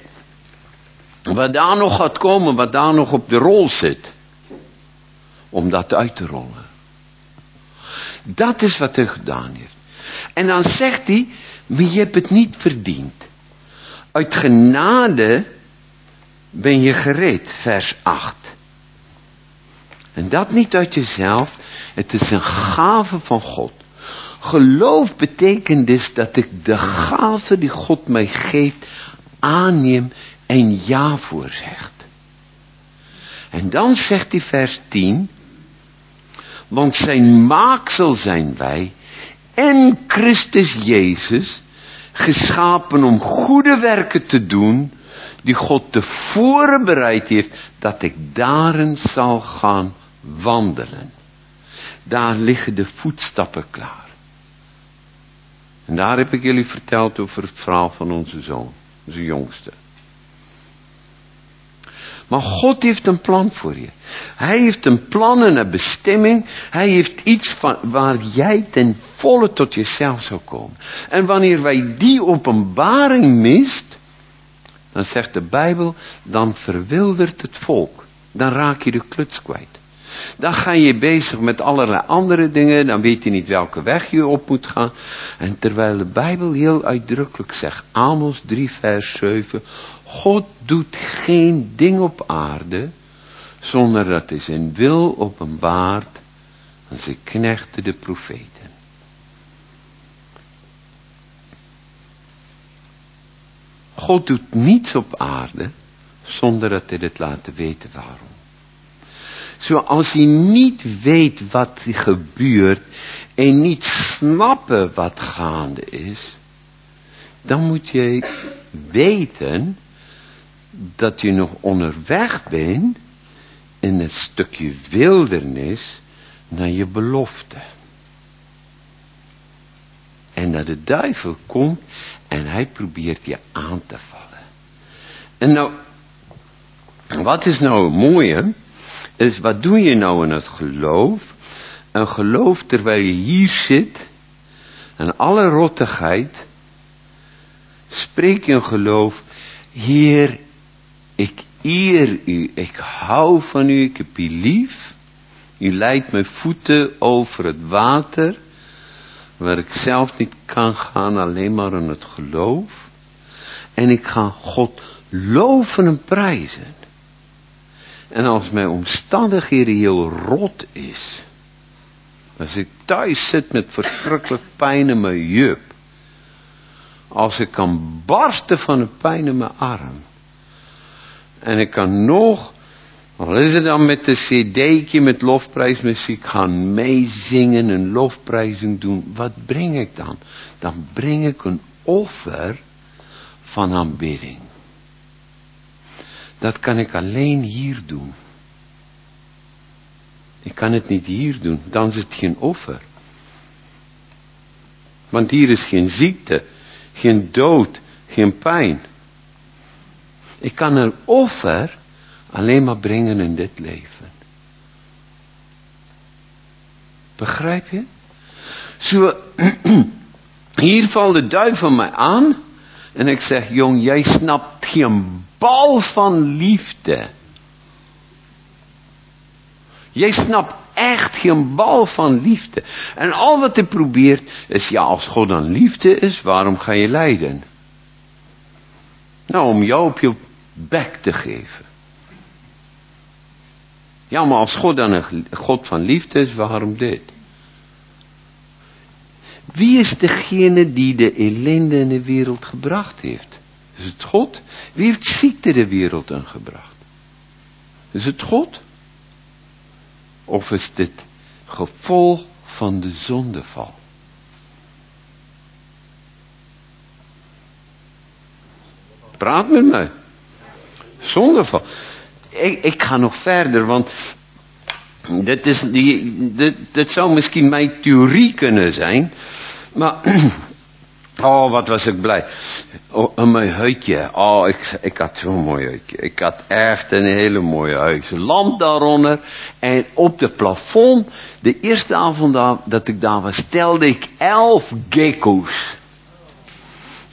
wat daar nog gaat komen, wat daar nog op de rol zit, om dat uit te rollen. Dat is wat hij gedaan heeft. En dan zegt hij, maar je hebt het niet verdiend. Uit genade ben je gereed, vers 8. En dat niet uit jezelf, het is een gave van God. Geloof betekent dus dat ik de gave die God mij geeft aanneem en ja voor zegt. En dan zegt hij vers 10, want zijn maaksel zijn wij in Christus Jezus geschapen om goede werken te doen die God tevoren bereid heeft dat ik daarin zal gaan wandelen. Daar liggen de voetstappen klaar. En daar heb ik jullie verteld over het verhaal van onze zoon, onze jongste. Maar God heeft een plan voor je. Hij heeft een plan en een bestemming. Hij heeft iets van, waar jij ten volle tot jezelf zou komen. En wanneer wij die openbaring mist, dan zegt de Bijbel, dan verwildert het volk. Dan raak je de kluts kwijt. Dan ga je bezig met allerlei andere dingen. Dan weet je niet welke weg je op moet gaan. En terwijl de Bijbel heel uitdrukkelijk zegt. Amos 3 vers 7. God doet geen ding op aarde. Zonder dat hij zijn wil openbaart aan zijn knechten de profeten. God doet niets op aarde zonder dat hij het laat weten waarom. Zoals hij niet weet wat er gebeurt en niet snappen wat gaande is, dan moet je weten dat je nog onderweg bent in het stukje wildernis naar je belofte. En dat de duivel komt en hij probeert je aan te vallen. En nou, wat is nou het mooie? Is wat doe je nou in het geloof? Een geloof terwijl je hier zit. En alle rottigheid. Spreek je een geloof. Heer, ik eer u. Ik hou van u. Ik heb u lief. U leidt mijn voeten over het water. Waar ik zelf niet kan gaan. Alleen maar in het geloof. En ik ga God loven en prijzen. En als mijn omstandigheden heel rot is. Als ik thuis zit met verschrikkelijk pijn in mijn jup. Als ik kan barsten van de pijn in mijn arm. En ik kan nog, al is het dan met de cd'tje met lofprijsmuziek gaan meezingen en lofprijzing doen. Wat breng ik dan? Dan breng ik een offer van aanbidding. Dat kan ik alleen hier doen. Ik kan het niet hier doen, dan is het geen offer. Want hier is geen ziekte, geen dood, geen pijn. Ik kan een offer alleen maar brengen in dit leven. Begrijp je? Zo, hier valt de duivel mij aan. En ik zeg, jong, jij snapt geen bal van liefde. Jij snapt echt geen bal van liefde. En al wat hij probeert is, ja, als God dan liefde is, waarom ga je lijden? Nou, om jou op je bek te geven. Ja, maar als God dan een God van liefde is, waarom dit? Wie is degene die de ellende in de wereld gebracht heeft? Is het God? Wie heeft ziekte de wereld ingebracht? Is het God? Of is dit gevolg van de zondeval? Praat met mij. Zondeval. Ik, ik ga nog verder, want dit, is die, dit zou misschien mijn theorie kunnen zijn. Maar, oh wat was ik blij. Oh, mooi huidje. Oh, ik, ik had zo'n mooi huidje. Ik had echt een hele mooie huis. Lamp daaronder. En op de plafond, de eerste avond dat ik daar was, stelde ik elf gecko's.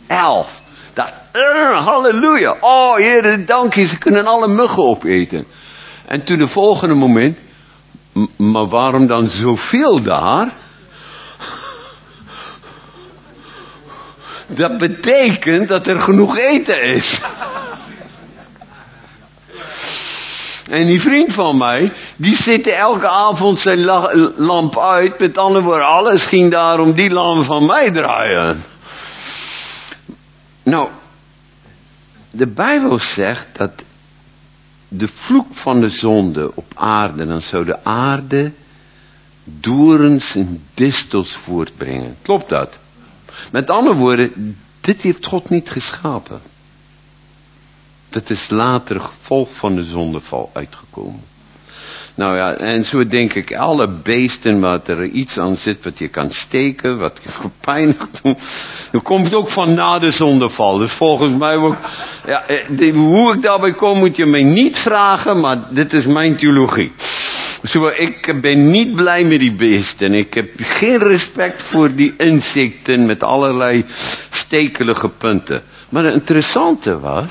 Elf. Uh, halleluja. Oh, Heer, dank je. Ze kunnen alle muggen opeten. En toen de volgende moment. Maar waarom dan zoveel daar? Dat betekent dat er genoeg eten is. En die vriend van mij, die zette elke avond zijn lamp uit. Met andere woorden, alles ging daar om die lamp van mij draaien. Nou, de Bijbel zegt dat de vloek van de zonde op aarde, dan zou de aarde dorens en distels voortbrengen. Klopt dat? Met andere woorden, dit heeft God niet geschapen. Dat is later gevolg van de zondeval uitgekomen. Nou ja, en zo denk ik, alle beesten wat er iets aan zit wat je kan steken, wat je gepijnigd doet, dat komt ook van na de zondeval. Dus volgens mij ook, ja, eh, hoe ik daarbij kom moet je mij niet vragen, maar dit is mijn theologie. Zo, ik ben niet blij met die beesten. Ik heb geen respect voor die insecten met allerlei stekelige punten. Maar het interessante was,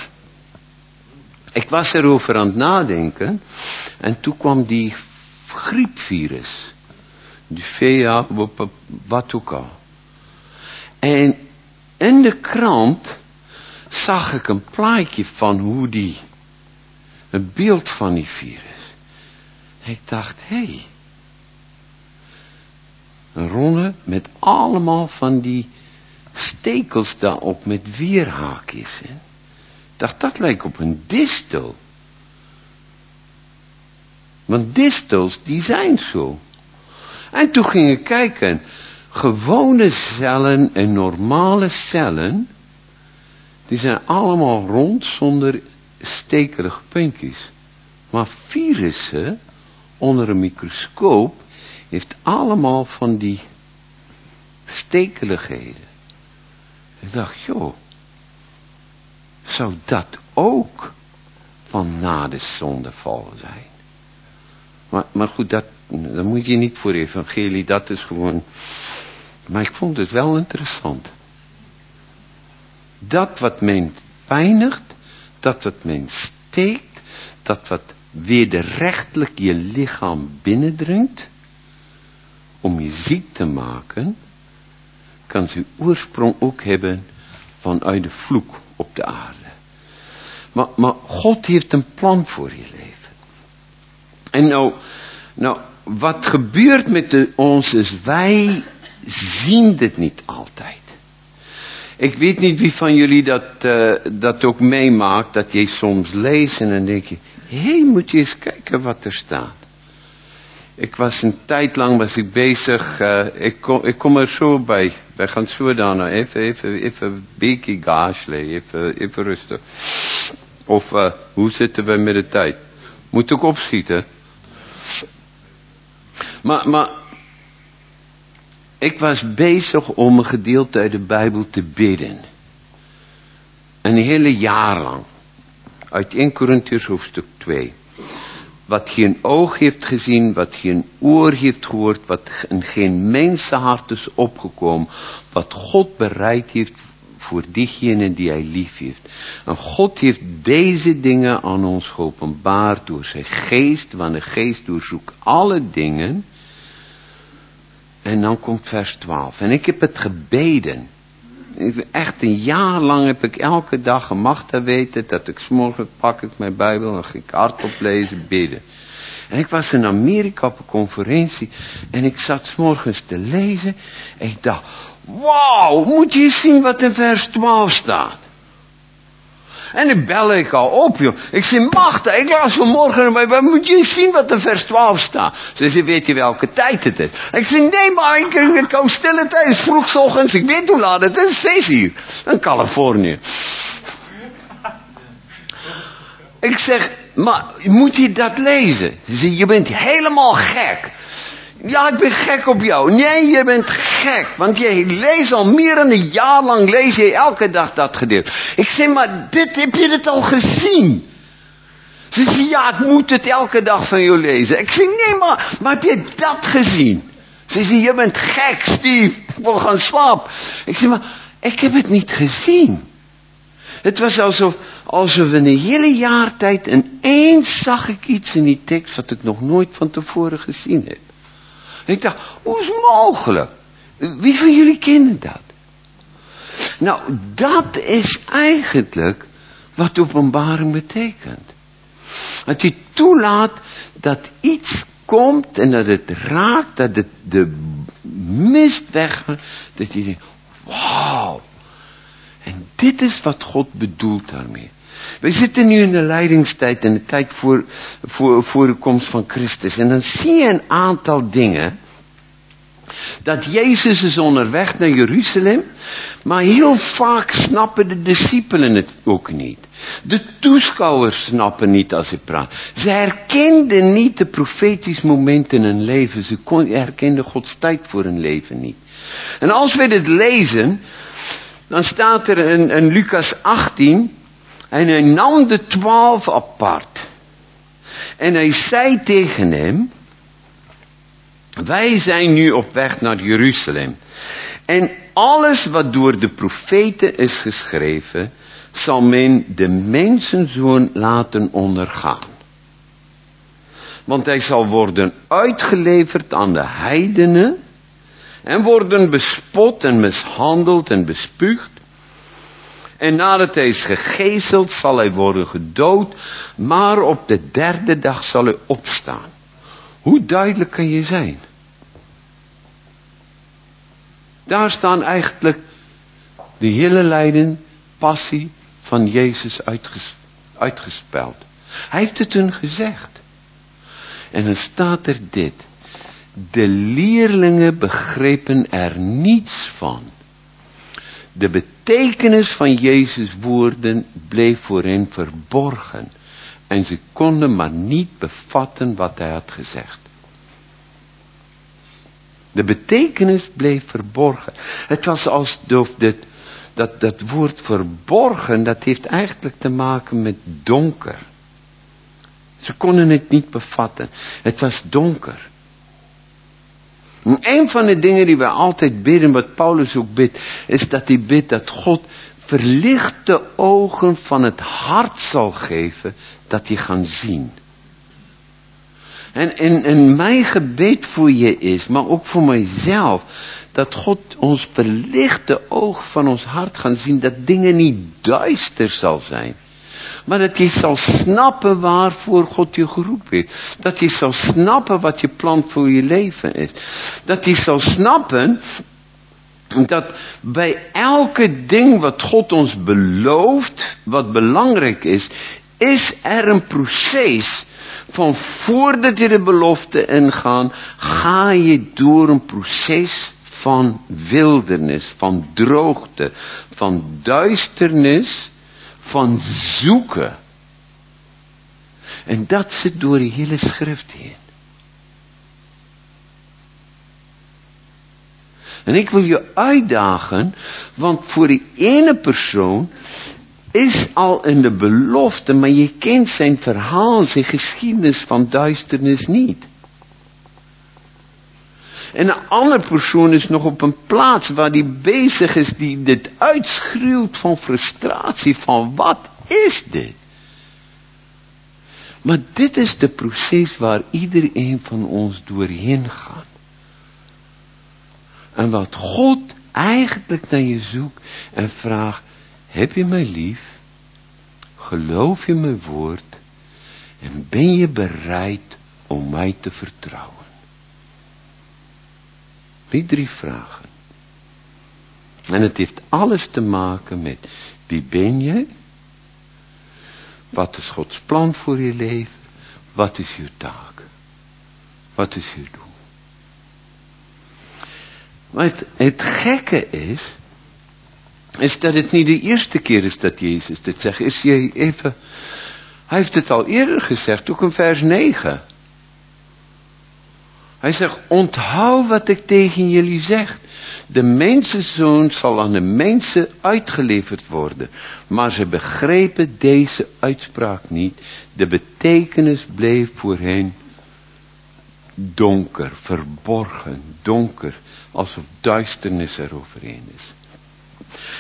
ik was erover aan het nadenken. En toen kwam die griepvirus. Die VA, wat ook al. En in de krant zag ik een plaatje van hoe die, een beeld van die virus. Ik dacht, hé, hey, een ronde met allemaal van die stekels daarop met weerhaakjes. Hè? Dacht, dat lijkt op een distel. Want distels, die zijn zo. En toen ging ik kijken. Gewone cellen en normale cellen, die zijn allemaal rond zonder stekelige puntjes. Maar virussen, onder een microscoop, heeft allemaal van die stekeligheden. Ik dacht, joh, zou dat ook van na de zondeval zijn. Maar, maar goed, dat, moet je niet voor evangelie, dat is gewoon... Maar ik vond het wel interessant. Dat wat men pijnigt, dat wat men steekt, dat wat wederrechtelijk je lichaam binnendringt, om je ziek te maken, kan zijn oorsprong ook hebben vanuit de vloek op de aarde. Maar, maar God heeft een plan voor je leven. En nou, nou wat gebeurt met de, ons is, wij zien dit niet altijd. Ik weet niet wie van jullie dat, uh, dat ook meemaakt, dat je soms leest en dan denk je, hé, hey, moet je eens kijken wat er staat. Ik was een tijd lang was ik bezig, uh, ik, kom, ik kom er zo bij. Wij gaan zo daarna, even, even, even een beetje gaasle, even, even rustig. Of uh, hoe zitten we met de tijd? Moet ook opschieten. Maar, maar ik was bezig om een gedeelte uit de Bijbel te bidden. Een hele jaar lang. Uit 1 Corinthians hoofdstuk 2 wat geen oog heeft gezien, wat geen oor heeft gehoord, wat in geen mensenhart is opgekomen, wat God bereid heeft voor diegenen die hij lief heeft. En God heeft deze dingen aan ons geopenbaard door zijn geest, want de geest doorzoekt alle dingen. En dan komt vers 12. En ik heb het gebeden. Echt een jaar lang heb ik elke dag gemacht te weten dat ik s'morgen pak ik mijn Bijbel en ga ik hardop lezen, bidden. En ik was in Amerika op een conferentie en ik zat s'morgens te lezen en ik dacht, wauw, moet je eens zien wat in vers 12 staat. En dan bel ik al op, joh. Ik zeg, Magda, ik las vanmorgen, maar moet je zien wat in vers 12 staat. Ze zei, weet je welke tijd het is? Ik zeg, nee, maar ik, ik kom stille tijd, vroeg 's ochtends, ik weet hoe laat het is, 6 uur. In Californië. Ik zeg, maar moet je dat lezen? Ze je bent helemaal gek. Ja, ik ben gek op jou. Nee, je bent gek. Want je leest al meer dan een jaar lang, lees je elke dag dat gedeelte. Ik zeg, maar dit, heb je dit al gezien? Ze zei, ja, ik moet het elke dag van jou lezen. Ik zeg, nee, maar, maar heb je dat gezien? Ze zei, je bent gek, Steve. Ik wil gaan slapen. Ik zeg, maar ik heb het niet gezien. Het was alsof, alsof in een hele jaar tijd ineens zag ik iets in die tekst wat ik nog nooit van tevoren gezien heb. Ik dacht, hoe is het mogelijk? Wie van jullie kennen dat? Nou, dat is eigenlijk wat openbaring betekent. Dat je toelaat dat iets komt en dat het raakt, dat het de mist weg, dat je denkt, wauw. En dit is wat God bedoelt daarmee. We zitten nu in de leidingstijd, in de tijd voor, voor, voor de komst van Christus. En dan zie je een aantal dingen. Dat Jezus is onderweg naar Jeruzalem. Maar heel vaak snappen de discipelen het ook niet. De toeschouwers snappen niet als hij praat. Ze herkenden niet de profetische momenten in hun leven. Ze herkenden Gods tijd voor hun leven niet. En als we dit lezen, dan staat er in, in Lucas 18, en hij nam de twaalf apart. En hij zei tegen hem, wij zijn nu op weg naar Jeruzalem. En alles wat door de profeten is geschreven, zal men de mensenzoon laten ondergaan. Want hij zal worden uitgeleverd aan de heidenen en worden bespot en mishandeld en bespuugd. En nadat hij is gegezeld zal hij worden gedood, maar op de derde dag zal hij opstaan. Hoe duidelijk kan je zijn? Daar staan eigenlijk de hele lijden, passie van Jezus uitges uitgespeld. Hij heeft het hun gezegd. En dan staat er dit. De leerlingen begrepen er niets van. De betekenis van Jezus woorden bleef voor hen verborgen. En ze konden maar niet bevatten wat hij had gezegd. De betekenis bleef verborgen. Het was alsof dit, dat, dat woord verborgen, dat heeft eigenlijk te maken met donker. Ze konden het niet bevatten. Het was donker. En een van de dingen die wij altijd bidden, wat Paulus ook bidt, is dat hij bidt dat God verlichte ogen van het hart zal geven, dat die gaan zien. En, en, en mijn gebed voor je is, maar ook voor mijzelf, dat God ons verlichte oog van ons hart gaan zien, dat dingen niet duister zal zijn. Maar dat je zal snappen waarvoor God je geroepen heeft. Dat je zal snappen wat je plan voor je leven is. Dat je zal snappen dat bij elke ding wat God ons belooft, wat belangrijk is, is er een proces van voordat je de belofte ingaan, ga je door een proces van wildernis, van droogte, van duisternis, van zoeken. En dat zit door de hele schrift heen. En ik wil je uitdagen, want voor die ene persoon is al in de belofte, maar je kent zijn verhaal, zijn geschiedenis van duisternis niet. En een andere persoon is nog op een plaats waar die bezig is, die dit uitschreeuwt van frustratie, van wat is dit? Maar dit is de proces waar iedereen van ons doorheen gaat. En wat God eigenlijk naar je zoekt en vraagt, heb je mij lief? Geloof je mijn woord? En ben je bereid om mij te vertrouwen? Die drie vragen. En het heeft alles te maken met wie ben je? Wat is Gods plan voor je leven? Wat is je taak? Wat is je doel? Maar het, gekke is, is dat het niet de eerste keer is dat Jezus dit zegt. Is je even, hij heeft het al eerder gezegd, ook in vers 9. Hij zegt, onthoud wat ik tegen jullie zeg. De mensenzoon zal aan de mensen uitgeleverd worden. Maar ze begrepen deze uitspraak niet. De betekenis bleef voor hen donker, verborgen, donker. Alsof duisternis eroverheen is.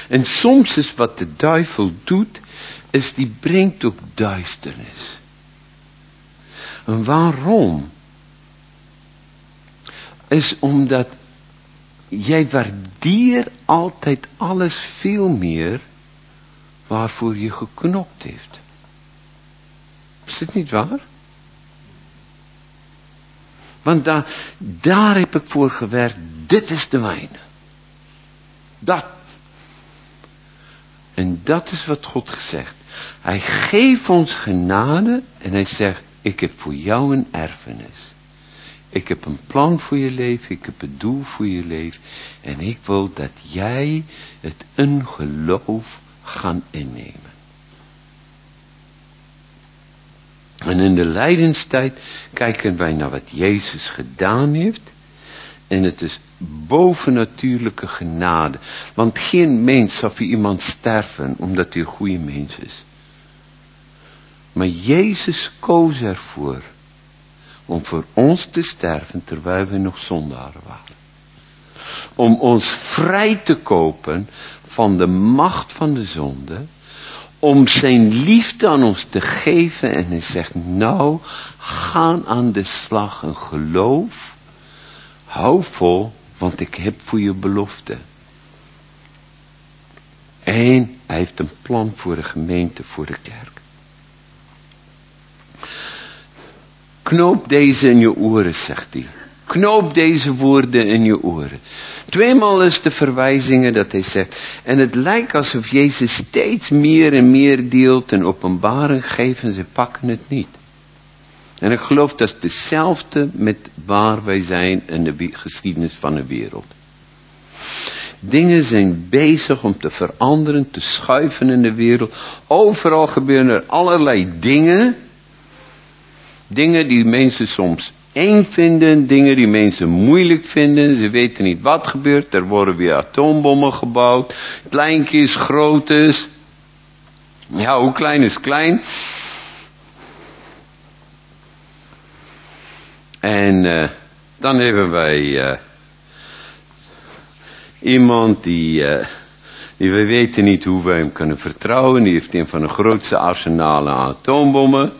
En soms is wat de duivel doet, is die brengt ook duisternis. En waarom? Is omdat jij waardeert altijd alles veel meer waarvoor je geknopt heeft. Is het niet waar? Want daar, daar heb ik voor gewerkt. Dit is de mijne. Dat. En dat is wat God gezegd. Hij geeft ons genade en hij zegt, ik heb voor jou een erfenis. Ik heb een plan voor je leven, ik heb een doel voor je leven. En ik wil dat jij het in geloof gaan innemen. En in de lijdenstijd kijken wij naar wat Jezus gedaan heeft. En het is bovennatuurlijke genade. Want geen mens zal voor iemand sterven omdat hij een goede mens is. Maar Jezus koos ervoor om voor ons te sterven terwijl we nog zondaren waren. Om ons vrij te kopen van de macht van de zonde. Om zijn liefde aan ons te geven en hij zegt nou ga aan de slag en geloof. Hou vol want ik heb voor je belofte. En hij heeft een plan voor de gemeente, voor de kerk. Knoop deze in je oren, zegt hij. Knoop deze woorden in je oren. Tweemaal is de verwijzingen dat hij zegt. En het lijkt alsof Jezus steeds meer en meer deelt en openbaring geeft en ze pakken het niet. En ik geloof dat het hetzelfde met waar wij zijn in de geschiedenis van de wereld. Dingen zijn bezig om te veranderen, te schuiven in de wereld. Overal gebeuren er allerlei dingen Dingen die mensen soms eng vinden, dingen die mensen moeilijk vinden. Ze weten niet wat gebeurt. Er worden weer atoombommen gebouwd. Kleintjes, grotes. Ja, hoe klein is klein? En uh, dan hebben wij uh, iemand die, uh, die we weten niet hoe we hem kunnen vertrouwen. Die heeft een van de grootste arsenalen aan atoombommen.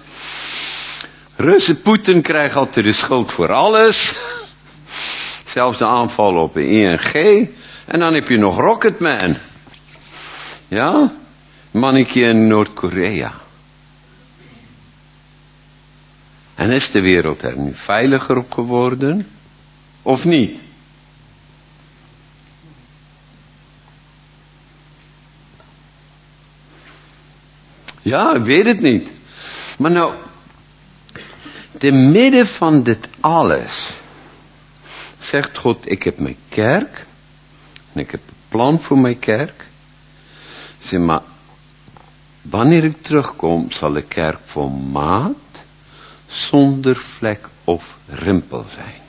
Russen Poetin krijgt altijd de schuld voor alles. Zelfs de aanval op de ING. En dan heb je nog Rocketman. Ja? Mannetje in Noord-Korea. En is de wereld er nu veiliger op geworden? Of niet? Ja, ik weet het niet. Maar nou, te midden van dit alles zegt God, ik heb mijn kerk en ik heb een plan voor mijn kerk. Zeg maar, wanneer ik terugkom zal de kerk volmaakt zonder vlek of rimpel zijn.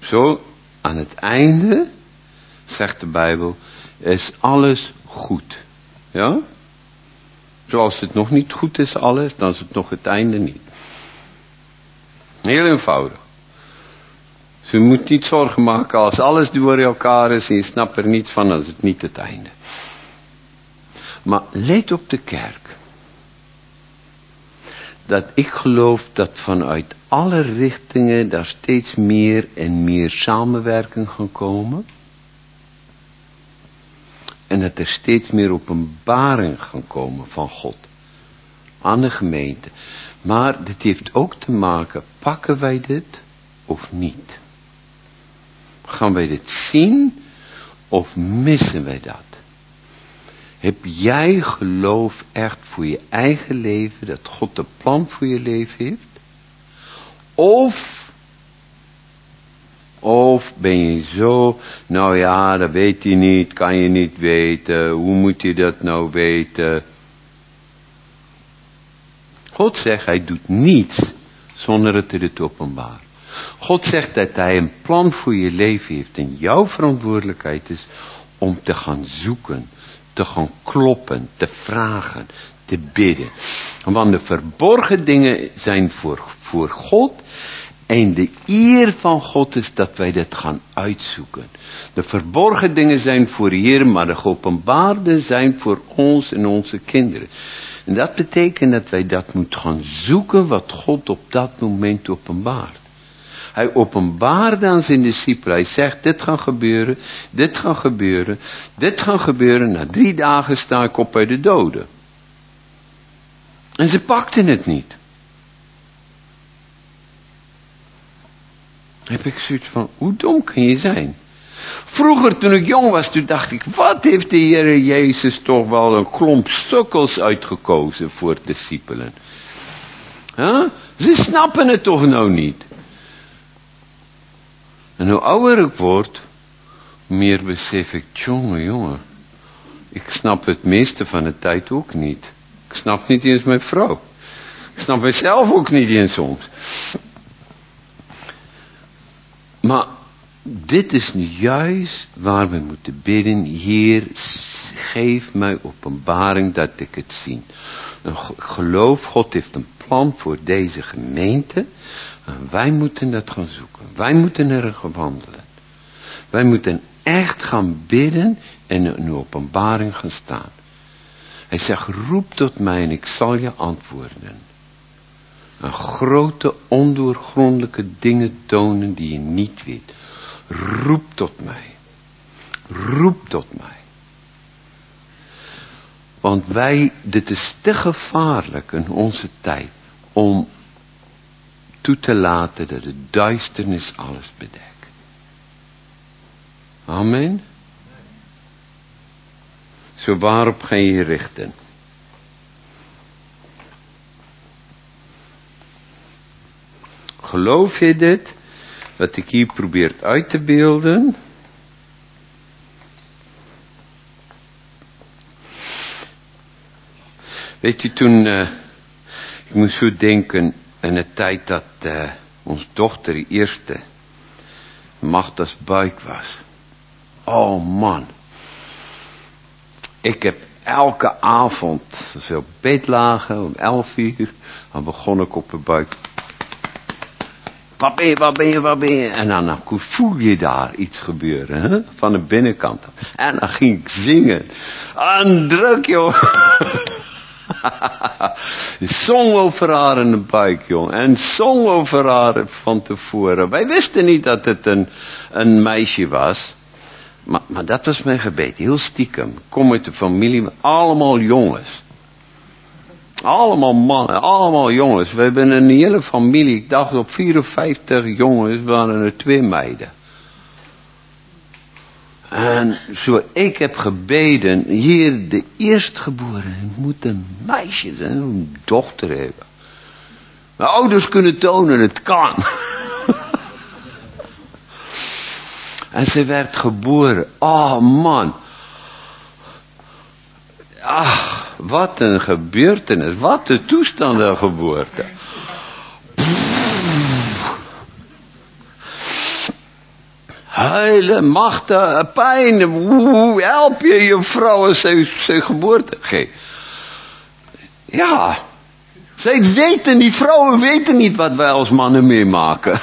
Zo, aan het einde, zegt de Bijbel, is alles goed. Ja? Zoals het nog niet goed is alles, dan is het nog het einde niet. Heel eenvoudig. Dus je moet niet zorgen maken als alles door elkaar is en je snapt er niets van, dan is het niet het einde. Maar let op de kerk. Dat ik geloof dat vanuit alle richtingen daar steeds meer en meer samenwerking gaan komen. En dat er steeds meer openbaring gaan komen van God. Aan de gemeente. Maar dit heeft ook te maken, pakken wij dit of niet? Gaan wij dit zien of missen wij dat? Heb jij geloof echt voor je eigen leven, dat God een plan voor je leven heeft? Of, of ben je zo, nou ja, dat weet hij niet, kan je niet weten, hoe moet je dat nou weten? God zegt, hij doet niets zonder het te het openbaar. God zegt dat hij een plan voor je leven heeft en jouw verantwoordelijkheid is om te gaan zoeken, te gaan kloppen, te vragen, te bidden. Want de verborgen dingen zijn voor, voor God en de eer van God is dat wij dat gaan uitzoeken. De verborgen dingen zijn voor Heer, maar de geopenbaarde zijn voor ons en onze kinderen. En dat betekent dat wij dat moeten gaan zoeken wat God op dat moment openbaart. Hij openbaarde aan zijn discipelen. Hij zegt, dit gaat gebeuren, dit gaat gebeuren, dit gaat gebeuren. Na drie dagen sta ik op bij de doden. En ze pakten het niet. Heb ik zoiets van, hoe dom kan je zijn? Vroeger toen ik jong was, toen dacht ik, wat heeft de Heer Jezus toch wel een klomp sukkels uitgekozen voor discipelen. Huh? Ze snappen het toch nou niet. En hoe ouder ik word, meer besef ik, jongen, jongen, ik snap het meeste van de tijd ook niet. Ik snap niet eens mijn vrouw. Ik snap mezelf ook niet eens soms. Maar dit is nu juist waar we moeten bidden. Heer, geef mij openbaring dat ik het zie. Geloof, God heeft een plan voor deze gemeente. En wij moeten dat gaan zoeken. Wij moeten er gaan wandelen. Wij moeten echt gaan bidden en een openbaring gaan staan. Hij zegt, roep tot mij en ik zal je antwoorden. Een grote ondoorgrondelijke dingen tonen die je niet weet. Roep tot mij. Roep tot mij. Want wij, dit is te gevaarlijk in onze tijd om toe te laten dat de duisternis alles bedekt. Amen. Zo waarop ga je richten? Geloof je dit? Wat ik hier probeer uit te beelden? Weet je, toen, uh, ik moest zo denken in de tijd dat uh, onze dochter de eerste Magda's buik was. Oh man. Ik heb elke avond, we op bed lagen, om elf uur, dan begon ik op de buik. Waar ben je, waar ben je, waar ben je? En dan, voel je daar iets gebeuren, hè? van de binnenkant. En dan ging ik zingen. En druk, joh. zong over haar in de buik, joh. En zong over haar van tevoren. Wij wisten niet dat het een, een meisje was. Maar, maar dat was mijn gebed, heel stiekem. Kom uit de familie, allemaal jongens. Allemaal mannen, allemaal jongens. We hebben een hele familie, ik dacht op 54 jongens waren er twee meiden. En zo ik heb gebeden, hier de eerstgeboren moet een meisje zijn, een dochter hebben. Mijn ouders kunnen tonen, het kan. en ze werd geboren. Oh man. Ach, wat een gebeurtenis. Wat een toestand der geboorte. Huilen, machten, pijn. Hoe help je je vrouw als ze, ze geboorte geeft? Ja. Zij weten, die vrouwen weten niet wat wij als mannen meemaken.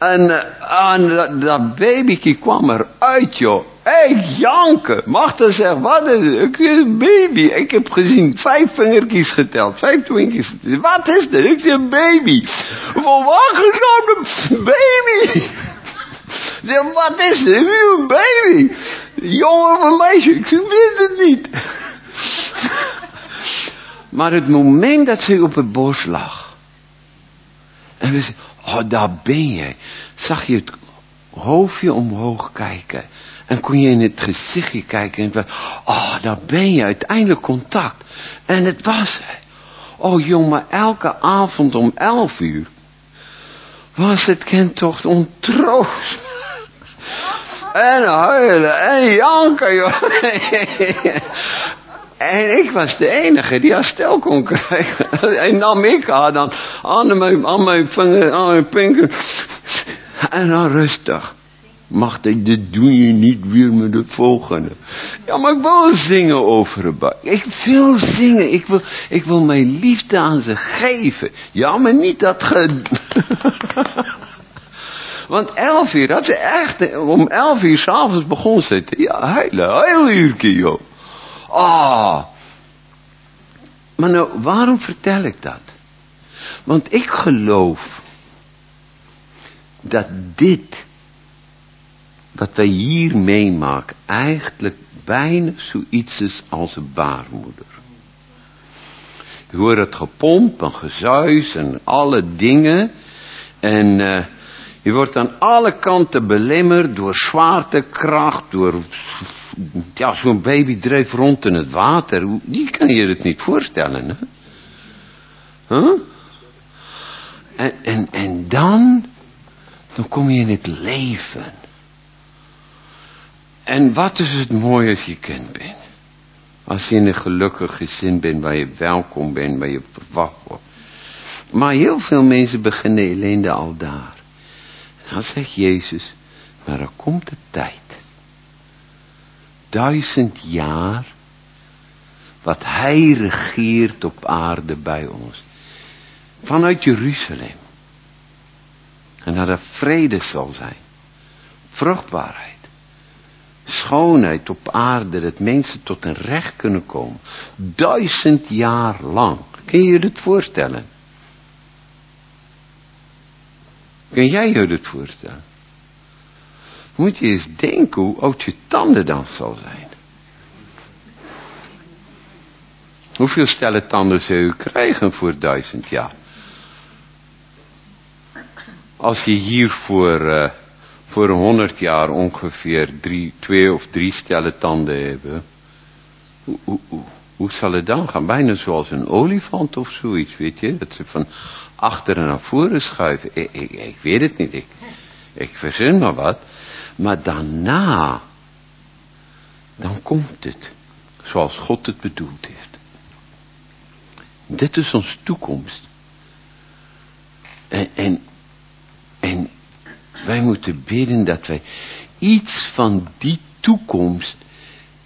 En, uh, en dat, dat babykie kwam eruit, joh. Ik janken. Magda zegt, wat is het? Een baby. Ik heb gezien vijf vingertjes geteld. Vijf twinkies. Wat is dit? Ik zeg, baby. Volwassen baby. Ik zeg, wat is dit? Een baby. Jongen of een meisje? Ik weet het niet. Maar het moment dat ze op het bos lag. En we zeiden, oh daar ben je. Zag je het hoofdje omhoog kijken. En kon je in het gezichtje kijken. En we, oh daar ben je. Uiteindelijk contact. En het was Oh jongen, elke avond om elf uur. Was het kind ontroost. En huilen en janken, joh. En ik was de enige die herstel kon krijgen. En nam ik haar dan aan mijn, aan mijn vinger, aan mijn pinker. En dan rustig. Mag ik, dit doe je niet weer met de volgende. Ja, maar ik wil zingen over een bak. Ik wil zingen. Ik wil, ik wil mijn liefde aan ze geven. Ja, maar niet dat ge... Want elf uur, dat ze echt, om elf uur s'avonds begon ze te, ja, hele, hele uurtje, joh. Ah. Maar nou, waarom vertel ik dat? Want ik geloof dat dit, wat wij hier meemaken, eigenlijk bijna zoiets is als een baarmoeder. Je hoort het gepomp en gezuis en alle dingen. En uh, je wordt aan alle kanten belemmerd door zwaartekracht, door ja, zo'n baby dreef rond in het water. Die kan je het niet voorstellen, hè? En, en, en dan, dan kom je in het leven. En wat is het mooie als je kind bent? Als je in een gelukkig gezin bent, waar je welkom bent, waar je verwacht wordt. Maar heel veel mensen beginnen ellende al daar. Dan zegt Jezus, maar er komt de tijd duizend jaar wat hij regeert op aarde bij ons. Vanuit Jeruzalem. En dat er vrede zal zijn. Vruchtbaarheid. Schoonheid op aarde. Dat mensen tot een recht kunnen komen. Duizend jaar lang. Kun je je dit voorstellen? Kun jij je dit voorstellen? Moet je eens denken hoe oud je tanden dan zal zijn. Hoeveel stellen tanden zou u krijgen voor duizend jaar? Als je hier voor, uh, voor honderd jaar ongeveer drie, twee of drie stellen tanden hebben. Hoe, hoe, hoe, hoe zal het dan gaan? Bijna zoals een olifant of zoiets, weet je? Dat ze van achteren naar voren schuiven. Ik, ik, ik weet het niet. Ik, ik verzin maar wat. Maar daarna, dan komt het zoals God het bedoeld heeft. Dit is onze toekomst. En, en, wij moeten bidden dat wij iets van die toekomst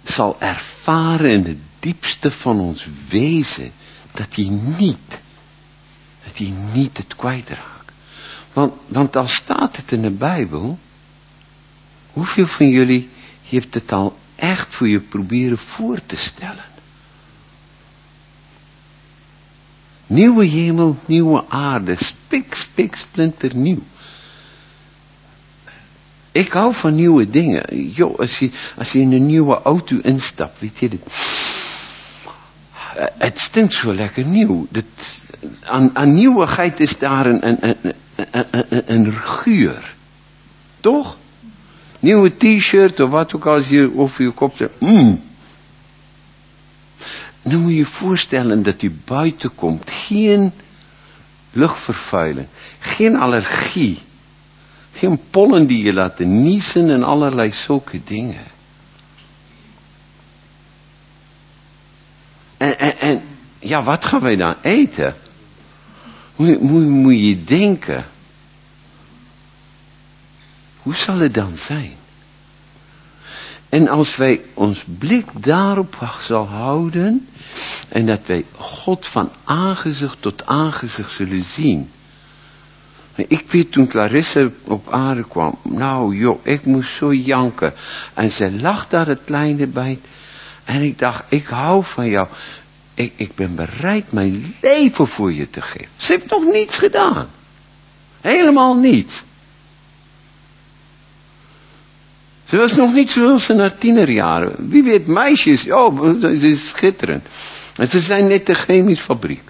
zal ervaren in het diepste van ons wezen. Dat hij niet, dat hij niet het kwijtraakt. Want, want al staat het in de Bijbel, Hoeveel van jullie heeft het al echt voor je proberen voor te stellen? Nieuwe hemel, nieuwe aarde, spik, spik, splinter nieuw. Ik hou van nieuwe dingen. Jo, als je, als je in een nieuwe auto instapt, weet je, dit, het stinkt zo lekker nieuw. Dat, aan, aan nieuwigheid is daar een, een, een, een, een, geur. Toch? Nieuwe t-shirt of wat ook als je over je kop zegt, mm. Nu moet je je voorstellen dat u buiten komt. Geen luchtvervuiling. Geen allergie. Geen pollen die je laten niezen en allerlei zulke dingen. En, en, ja, wat gaan wij dan eten? Moet je denken. Hoe zal het dan zijn? En als wij ons blik daarop zal houden en dat wij God van aangezicht tot aangezicht zullen zien, ik weet toen Clarisse op aarde kwam, nou joh, ik moest zo janken. En ze lag daar het kleine bij. En ik dacht, ik hou van jou. Ik, ik ben bereid mijn leven voor je te geven. Ze heeft nog niets gedaan. Helemaal niets. Ze was nog niet zoals ze naar tienerjaren. Wie weet, meisjes, oh, ze is schitterend. En ze zijn net de chemische fabriek.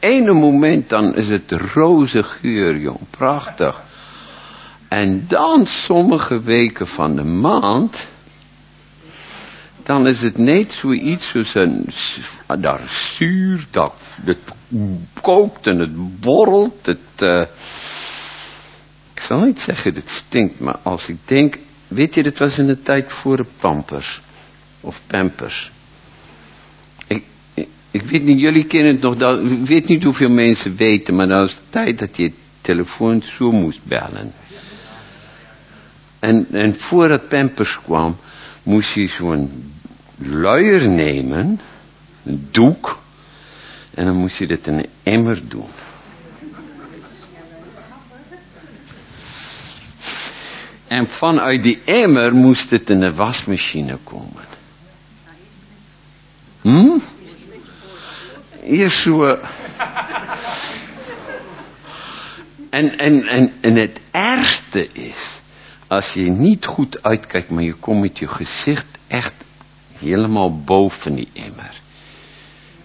Ene moment dan is het roze geur, jong. Prachtig. En dan sommige weken van de maand. Dan is het net zoiets zoals een, daar zuur, dat, het kookt en het borrelt. Het, uh, ik zal niet zeggen dat het stinkt, maar als ik denk, weet je, dit was in de tijd voor de pampers. Of pampers. Ik, ik, weet niet, jullie kennen het nog, dat, ik weet niet hoeveel mensen weten, maar dat was de tijd dat je telefoon zo moest bellen. En, en voordat pampers kwam, moest je zo'n luier nemen, een doek, en dan moest je dit in een emmer doen. En vanuit die emmer moest het in de wasmachine komen. Hm? Eerst zo... En, en, en, en het ergste is, als je niet goed uitkijkt, maar je komt met je gezicht echt helemaal boven die emmer.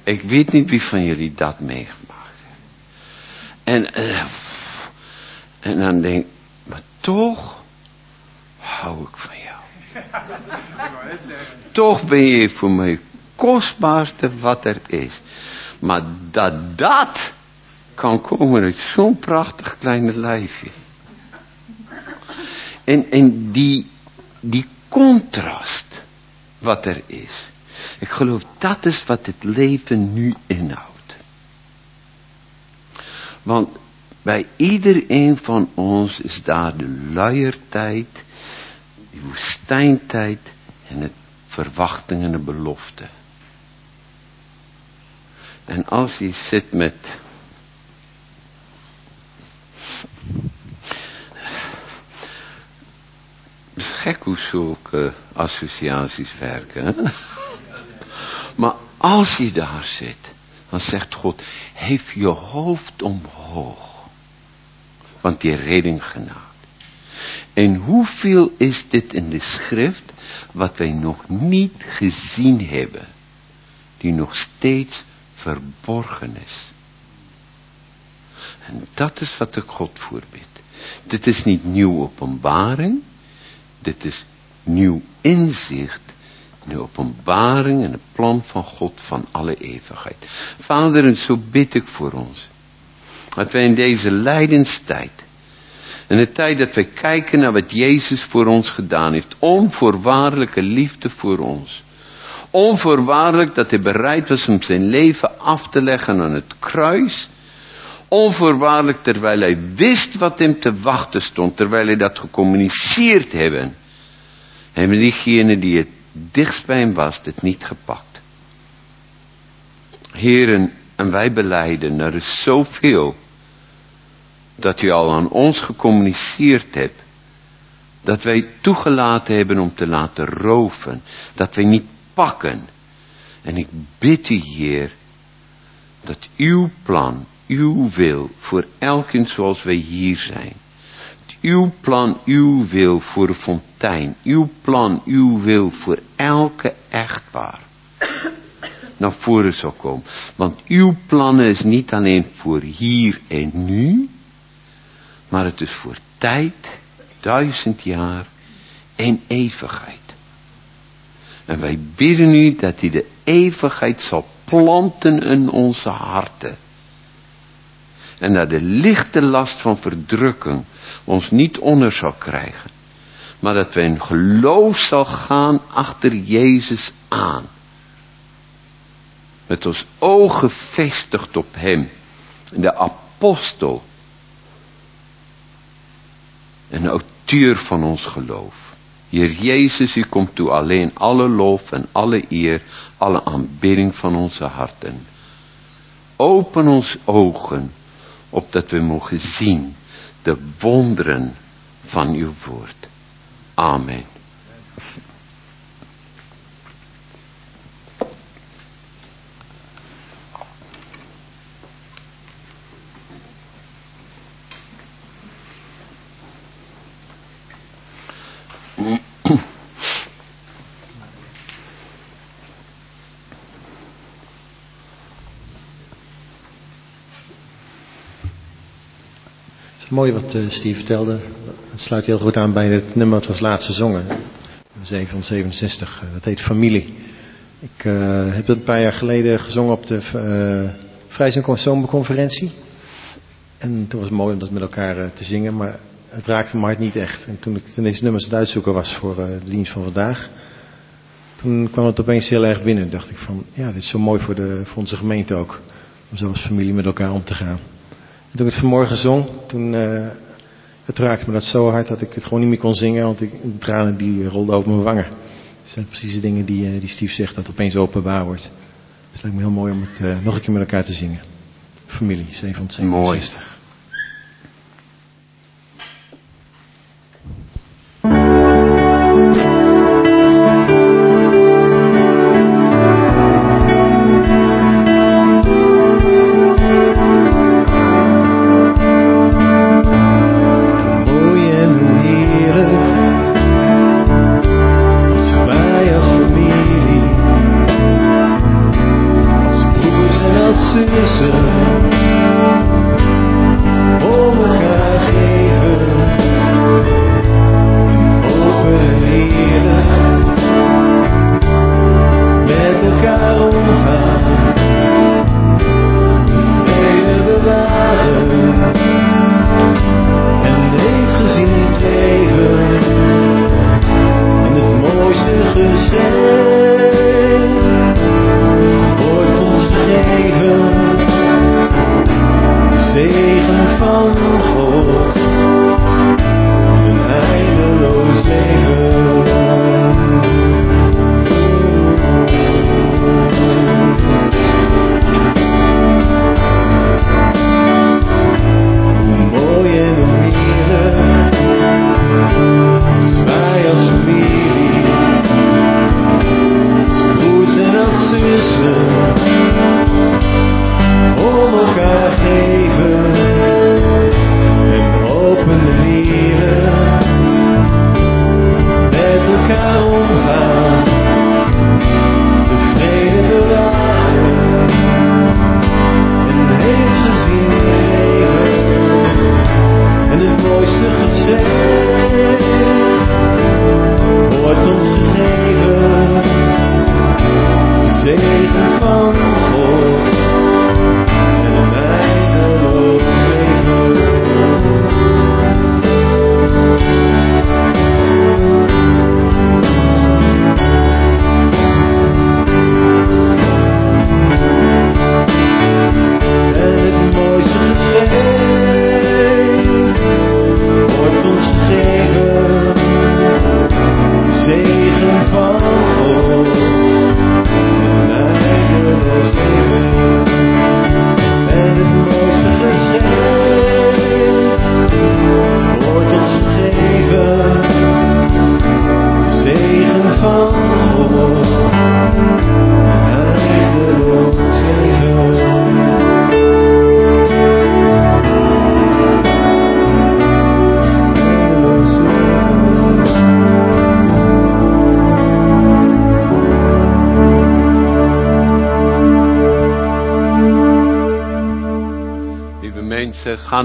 Ik weet niet wie van jullie dat meegemaakt heeft. En, en, en dan denk ik, maar toch hou ik van jou. Toch ben je voor mij kostbaarste wat er is. Maar dat dat kan komen uit zo'n prachtig kleine lijfje. En, en die, die contrast wat er is. Ik geloof dat is wat het leven nu inhoudt. Want bij iedereen van ons is daar de luiertijd woestijntijd en het verwachting en de belofte. En als je zit met Het is gek hoe zulke associaties werken. Maar als je daar zit, dan zegt God, heeft je hoofd omhoog. Want die redding genade. En hoeveel is dit in de schrift wat wij nog niet gezien hebben. Die nog steeds verborgen is. En dat is wat ik God voorbid. Dit is niet nieuw openbaring. Dit is nieuw inzicht. Nieuw openbaring en het plan van God van alle eeuwigheid. Vader, en zo bid ik voor ons. Dat wij in deze lijdenstijd in de tijd dat we kijken naar wat Jezus voor ons gedaan heeft. Onvoorwaardelijke liefde voor ons. Onvoorwaardelijk dat hij bereid was om zijn leven af te leggen aan het kruis. Onvoorwaardelijk terwijl hij wist wat hem te wachten stond. Terwijl hij dat gecommuniceerd hebben. Hebben diegene die het dichtst bij hem was, het niet gepakt. Heren, en wij beleiden, er is zoveel dat u al aan ons gecommuniceerd hebt. Dat wij toegelaten hebben om te laten roven. Dat wij niet pakken. En ik bid u, Heer, dat uw plan, uw wil voor elkeen zoals wij hier zijn. Uw plan, uw wil voor de fontein. Uw plan, uw wil voor elke echtpaar. Naar voren zal komen. Want uw plannen is niet alleen voor hier en nu. Maar het is voor tijd, duizend jaar en eeuwigheid. En wij bidden u dat hij de eeuwigheid zal planten in onze harten. En dat de lichte last van verdrukking ons niet onder zal krijgen. Maar dat wij in geloof zal gaan achter Jezus aan. Met ons ogen gevestigd op hem. De apostel en auteur van ons geloof. Heer Jezus, u komt toe alleen alle lof en alle eer, alle aanbidding van onze harten. open ons ogen, opdat we mogen zien de wonderen van uw woord. Amen. Mooi wat eh, Steve vertelde. Het sluit heel goed aan bij het nummer dat we laatste zongen. 767. eh, Dat heet Familie. Ik eh, heb dat een paar jaar geleden gezongen op de uh, Vrijs- en. En toen was het mooi om dat met elkaar eh, te zingen. Maar het raakte mijn hart niet echt. En toen ik toen deze nummers aan het uitzoeken was voor eh, de dienst van vandaag. Toen kwam het opeens heel erg binnen. dacht ik van, ja, dit is zo mooi voor, de, voor onze gemeente ook. Om zo als familie met elkaar om te gaan. En toen ik het vanmorgen zong, toen uh, het raakte me dat zo hard dat ik het gewoon niet meer kon zingen, want ik, de tranen die rolden over mijn wangen. Dat zijn precies de dingen die, uh, die Steve zegt, dat opeens openbaar wordt. Dus het lijkt me heel mooi om het uh, nog een keer met elkaar te zingen. Familie, 767. Mooi. Mooi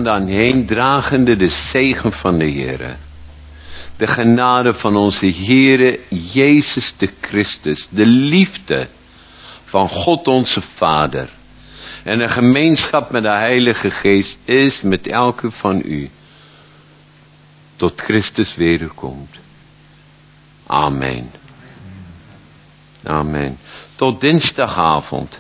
dan heen dragende de zegen van de Heer. De genade van onze Heere Jezus de Christus, de liefde van God onze Vader en de gemeenschap met de Heilige Geest is met elke van u tot Christus wederkomt. Amen. Amen. Tot dinsdagavond.